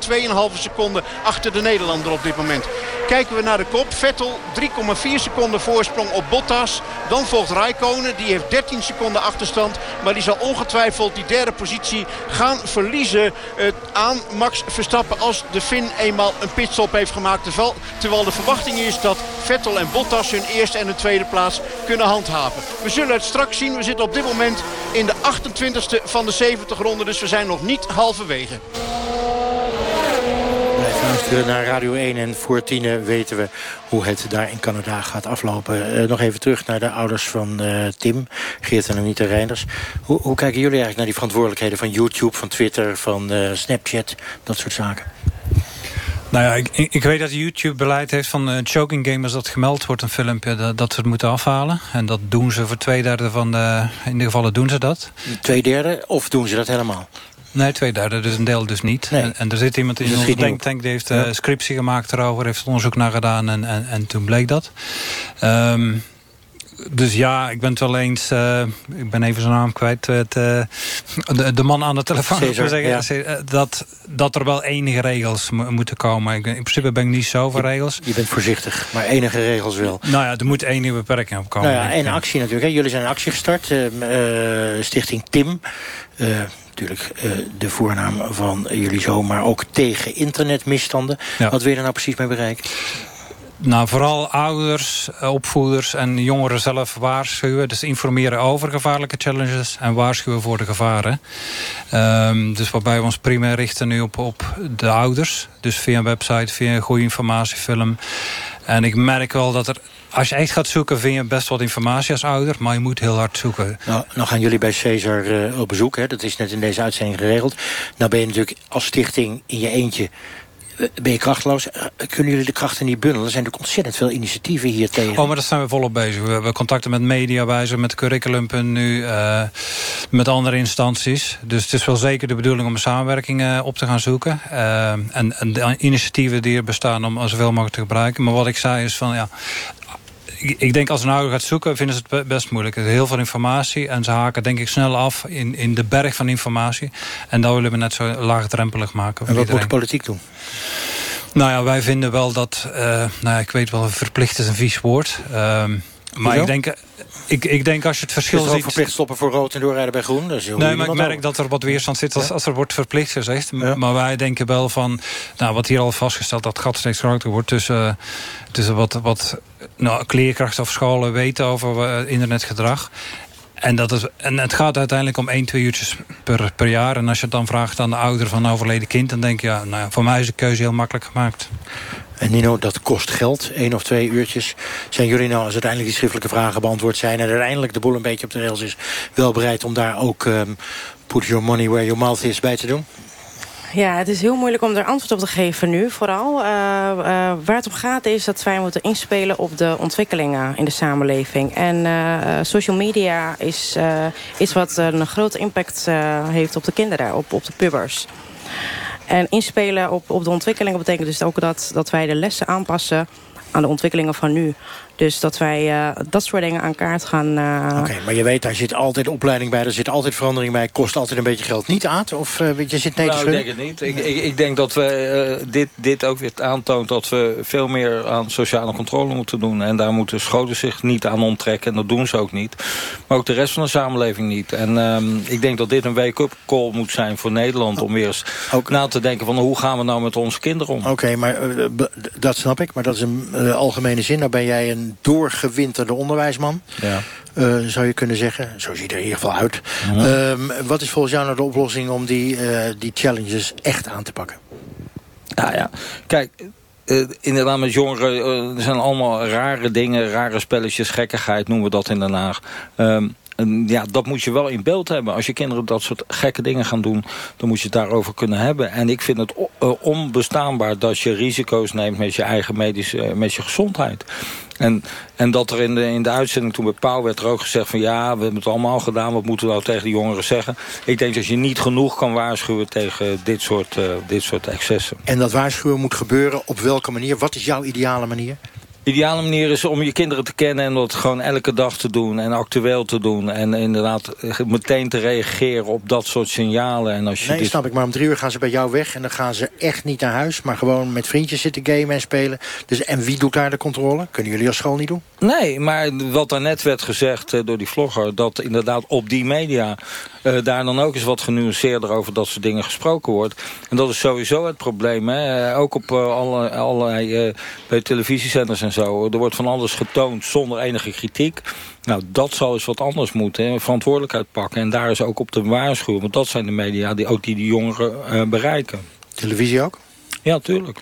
2,5 seconden achter de Nederlander op dit moment. Kijken we naar de kop. Vettel 3,4 seconden voorsprong op Bottas. Dan volgt Raikkonen. Die heeft 13 seconden achterstand. Maar die zal ongetwijfeld die derde positie gaan verliezen eh, aan Max Verstappen. Als de Finn eenmaal een pitstop heeft gemaakt. Terwijl, terwijl de verwachting is dat Vettel en Bottas hun eerste en hun tweede plaats kunnen handhaven. We zullen het straks zien. We zitten op dit moment in de 28e van de 70 ronde. Dus we zijn nog niet halverwege. Luisteren naar Radio 1 en voor tienen weten we hoe het daar in Canada gaat aflopen. Eh, nog even terug naar de ouders van eh, Tim, Geert en Anita Reinders. Hoe, hoe kijken jullie eigenlijk naar die verantwoordelijkheden van YouTube, van Twitter, van eh, Snapchat, dat soort zaken? Nou ja, ik, ik weet dat YouTube beleid heeft van uh, choking gamers dat gemeld wordt een filmpje dat, dat ze het moeten afhalen. En dat doen ze voor twee derde van de. In ieder geval doen ze dat. Twee derde of doen ze dat helemaal? Nee, twee derde, dus een deel dus niet. En, en er zit iemand in Dus onze denktank die heeft een Ja. scriptie gemaakt erover, heeft onderzoek naar gedaan en, en, en toen bleek dat. Ehm, dus ja, ik ben het wel eens. eh, ik ben even zijn naam kwijt. Het, eh, de, de man aan de telefoon. Cesar, wil zeggen, ja. eh, dat, dat er wel enige regels mo- moeten komen. Ik, in principe ben ik niet zo voor regels. Je bent voorzichtig, maar enige regels wel. Nou ja, er moet enige beperking op komen. Nou ja, en actie natuurlijk. Hè. Jullie zijn een actie gestart. Stichting Tim. Natuurlijk de voornaam van jullie zoon, maar ook tegen internetmisstanden. Wat wil je er nou precies mee bereiken? Nou, vooral ouders, eh, opvoeders en jongeren zelf waarschuwen. Dus informeren over gevaarlijke challenges en waarschuwen voor de gevaren. Um, dus waarbij we ons primair richten nu op, op de ouders. Dus via een website, via een goede informatiefilm. En ik merk wel dat er als je echt gaat zoeken, vind je best wat informatie als ouder. Maar je moet heel hard zoeken. Nou, nou gaan jullie bij Caesar uh, op bezoek. Hè? Dat is net in deze uitzending geregeld. Nou ben je natuurlijk als stichting in je eentje eh, ben je krachtloos. Eh, kunnen jullie de krachten niet bundelen? Er zijn natuurlijk ontzettend veel initiatieven hier tegen. Oh, maar daar zijn we volop bezig. We hebben contacten met mediawijzer, met curriculum.nu, uh, met andere instanties. Dus het is wel zeker de bedoeling om samenwerking op te gaan zoeken. En, en de initiatieven die er bestaan om zoveel mogelijk te gebruiken. Maar wat ik zei is van ja, ik denk als een ouder gaat zoeken, vinden ze het best moeilijk. Er is heel veel informatie en ze haken denk ik snel af in, in de berg van informatie. En dat willen we net zo laagdrempelig maken. En wat moet de politiek doen? Nou ja, wij vinden wel dat, uh, nou ja, ik weet wel, verplicht is een vies woord. Uh, maar ik denk, ik, ik denk als je het verschil ziet... verplicht stoppen voor rood en doorrijden bij groen? Dus nee, maar ik merk dat er wat weerstand zit als, als er wordt verplicht gezegd. Ja. Maar wij denken wel van, nou, wat hier al vastgesteld... dat gat steeds groter wordt tussen, tussen wat, wat nou, leerkrachten of scholen weten over uh, internetgedrag... En, dat is, en het gaat uiteindelijk om 1, 2 uurtjes per, per jaar. En als je het dan vraagt aan de ouder van een overleden kind... dan denk je, ja, nou voor mij is de keuze heel makkelijk gemaakt. En Nino, dat kost geld, één of twee uurtjes. Zijn jullie nou, als uiteindelijk die schriftelijke vragen beantwoord zijn... en uiteindelijk de boel een beetje op de rails is... wel bereid om daar ook um, put your money where your mouth is bij te doen? Ja, het is heel moeilijk om er antwoord op te geven nu. Vooral uh, uh, waar het om gaat is dat wij moeten inspelen op de ontwikkelingen in de samenleving. En uh, social media is iets wat een grote impact heeft op de kinderen, op, op de pubers. En inspelen op, op de ontwikkelingen betekent dus ook dat, dat wij de lessen aanpassen aan de ontwikkelingen van nu. Dus dat wij uh, dat soort dingen aan kaart gaan... Uh... Oké, okay, maar je weet, daar zit altijd opleiding bij, er zit altijd verandering bij, kost altijd een beetje geld. Niet Aad? Of uh, je zit nee nou, ik denk het niet. Ik, ik, ik denk dat we dit, dit ook weer aantoont dat we veel meer aan sociale controle moeten doen. En daar moeten scholen zich niet aan onttrekken. En dat doen ze ook niet. Maar ook de rest van de samenleving niet. En um, ik denk dat dit een wake-up call moet zijn voor Nederland. Om weer eens ook na te denken van hoe gaan we nou met onze kinderen om. Oké, okay, maar dat snap ik. Maar dat is een algemene zin. Nou ben jij een doorgewinterde onderwijsman. Ja. Uh, zou je kunnen zeggen. Zo ziet er in ieder geval uit. Ja. Um, wat is volgens jou nou de oplossing om die, uh, die challenges echt aan te pakken? Nou ja, kijk, uh, inderdaad met jongeren er zijn allemaal rare dingen, rare spelletjes, gekkigheid noemen we dat in Den Haag. Um, ja, dat moet je wel in beeld hebben. Als je kinderen dat soort gekke dingen gaan doen... dan moet je het daarover kunnen hebben. En ik vind het onbestaanbaar dat je risico's neemt... met je eigen medische, met je gezondheid. En, en dat er in de, in de uitzending toen bij Pauw werd er ook gezegd van... ja, we hebben het allemaal gedaan, wat moeten we nou tegen de jongeren zeggen? Ik denk dat je niet genoeg kan waarschuwen tegen dit soort, uh, dit soort excessen. En dat waarschuwen moet gebeuren op welke manier? Wat is jouw ideale manier? Ideale manier is om je kinderen te kennen en dat gewoon elke dag te doen en actueel te doen. En inderdaad meteen te reageren op dat soort signalen. En als je nee, dit... snap ik. Maar om drie uur gaan ze bij jou weg en dan gaan ze echt niet naar huis. Maar gewoon met vriendjes zitten gamen en spelen. Dus, en wie doet daar de controle? Kunnen jullie als school niet doen? Nee, maar wat daarnet werd gezegd uh, door die vlogger... dat inderdaad op die media uh, daar dan ook eens wat genuanceerder over dat soort dingen gesproken wordt. En dat is sowieso het probleem. Hè? Ook op uh, alle, allerlei bij televisiezenders en zo. Er wordt van alles getoond zonder enige kritiek. Nou, dat zal eens wat anders moeten. Hè? Verantwoordelijkheid pakken. En daar is ook op te waarschuwen. Want dat zijn de media die ook die de jongeren bereiken. Televisie ook? Ja, tuurlijk.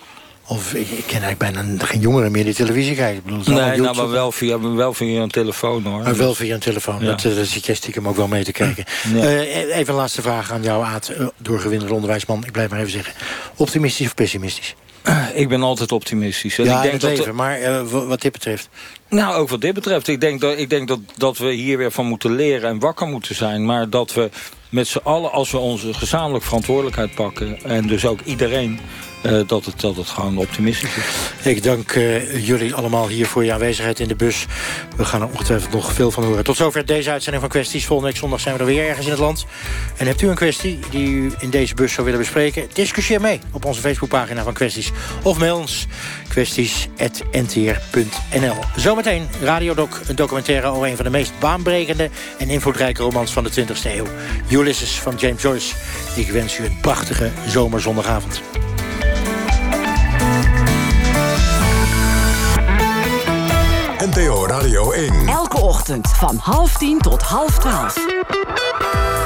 Of ik, ik ken eigenlijk bijna geen jongeren meer die televisie kijken. Ik bedoel, nee, nou, maar wel via, wel via een telefoon hoor. Maar wel via een telefoon, ja. dat, dat zit jij stiekem ook wel mee te kijken. Ja. Uh, even een laatste vraag aan jou, Aad, uh, doorgewinterde onderwijsman. Ik blijf maar even zeggen. Optimistisch of pessimistisch? Ik ben altijd optimistisch. En ja, ik denk dat leven, maar uh, wat dit betreft? Nou, ook wat dit betreft. Ik denk, dat, ik denk dat, dat we hier weer van moeten leren en wakker moeten zijn. Maar dat we met z'n allen, als we onze gezamenlijk verantwoordelijkheid pakken... en dus ook iedereen uh, dat, het, dat het gewoon optimistisch is. Ik dank uh, jullie allemaal hier voor je aanwezigheid in de bus. We gaan er ongetwijfeld nog veel van horen. Tot zover deze uitzending van Kwesties. Volgende week zondag zijn we er weer ergens in het land. En hebt u een kwestie die u in deze bus zou willen bespreken? Discussieer mee op onze Facebookpagina van Kwesties. Of mail ons kwesties.ntr.nl Zometeen Radiodoc, een documentaire over een van de meest baanbrekende en invloedrijke romans van de 20e eeuw. Ulysses van James Joyce. Ik wens u een prachtige zomerzondagavond. Radio 1. Elke ochtend van half tien tot half twaalf.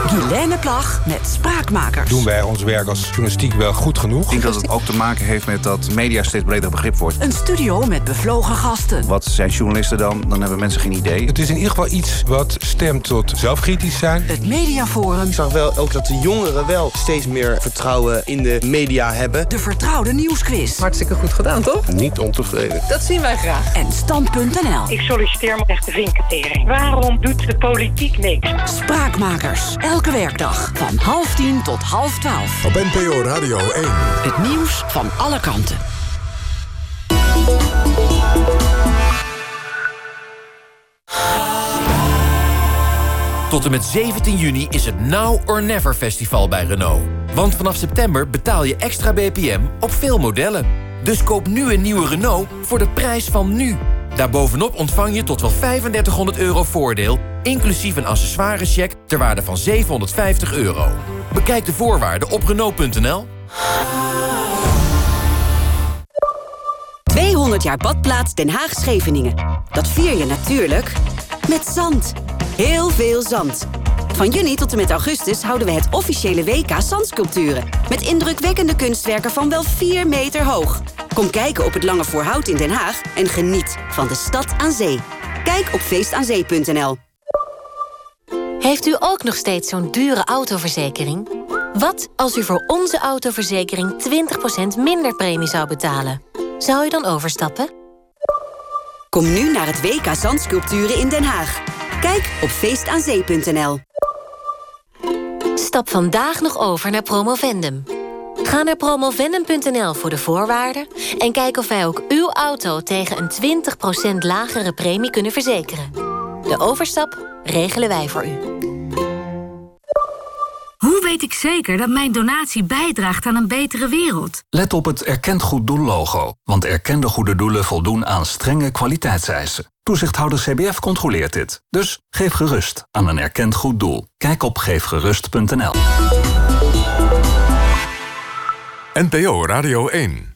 Guilaine Plag met Spraakmakers. Doen wij ons werk als journalistiek wel goed genoeg? Ik denk dat het ook te maken heeft met dat media steeds breder begrip wordt. Een studio met bevlogen gasten. Wat zijn journalisten dan? Dan hebben mensen geen idee. Het is in ieder geval iets wat stemt tot zelfkritisch zijn. Het Mediaforum. Ik zag wel ook dat de jongeren wel steeds meer vertrouwen in de media hebben. De vertrouwde nieuwsquiz. Hartstikke goed gedaan, toch? Niet ontevreden. Dat zien wij graag. En stand.nl. Ik solliciteer me echt de vinketering. Waarom doet de politiek niks? Spraakmakers. Elke werkdag van half tien tot half twaalf. Op NPO Radio 1. Het nieuws van alle kanten. Tot en met 17 juni is het Now or Never festival bij Renault. Want vanaf september betaal je extra BPM op veel modellen. Dus koop nu een nieuwe Renault voor de prijs van nu. Daarbovenop ontvang je tot wel 3500 euro voordeel... inclusief een accessoirescheck ter waarde van 750 euro. Bekijk de voorwaarden op Renault.nl. 200 jaar badplaats Den Haag-Scheveningen. Dat vier je natuurlijk met zand. Heel veel zand. Van juni tot en met augustus houden we het officiële WK Zandsculpturen. Met indrukwekkende kunstwerken van wel 4 meter hoog. Kom kijken op het Lange Voorhout in Den Haag en geniet van de stad aan zee. Kijk op feestaanzee.nl. Heeft u ook nog steeds zo'n dure autoverzekering? Wat als u voor onze autoverzekering 20% minder premie zou betalen? Zou u dan overstappen? Kom nu naar het WK Zandsculpturen in Den Haag. Kijk op feestaanzee.nl. Stap vandaag nog over naar Promovendum. Ga naar promovendum.nl voor de voorwaarden... en kijk of wij ook uw auto tegen een 20% lagere premie kunnen verzekeren. De overstap regelen wij voor u. Hoe weet ik zeker dat mijn donatie bijdraagt aan een betere wereld? Let op het Erkend Goed Doel logo. Want erkende goede doelen voldoen aan strenge kwaliteitseisen. Toezichthouder CBF controleert dit. Dus geef gerust aan een erkend goed doel. Kijk op geefgerust.nl. NPO Radio 1.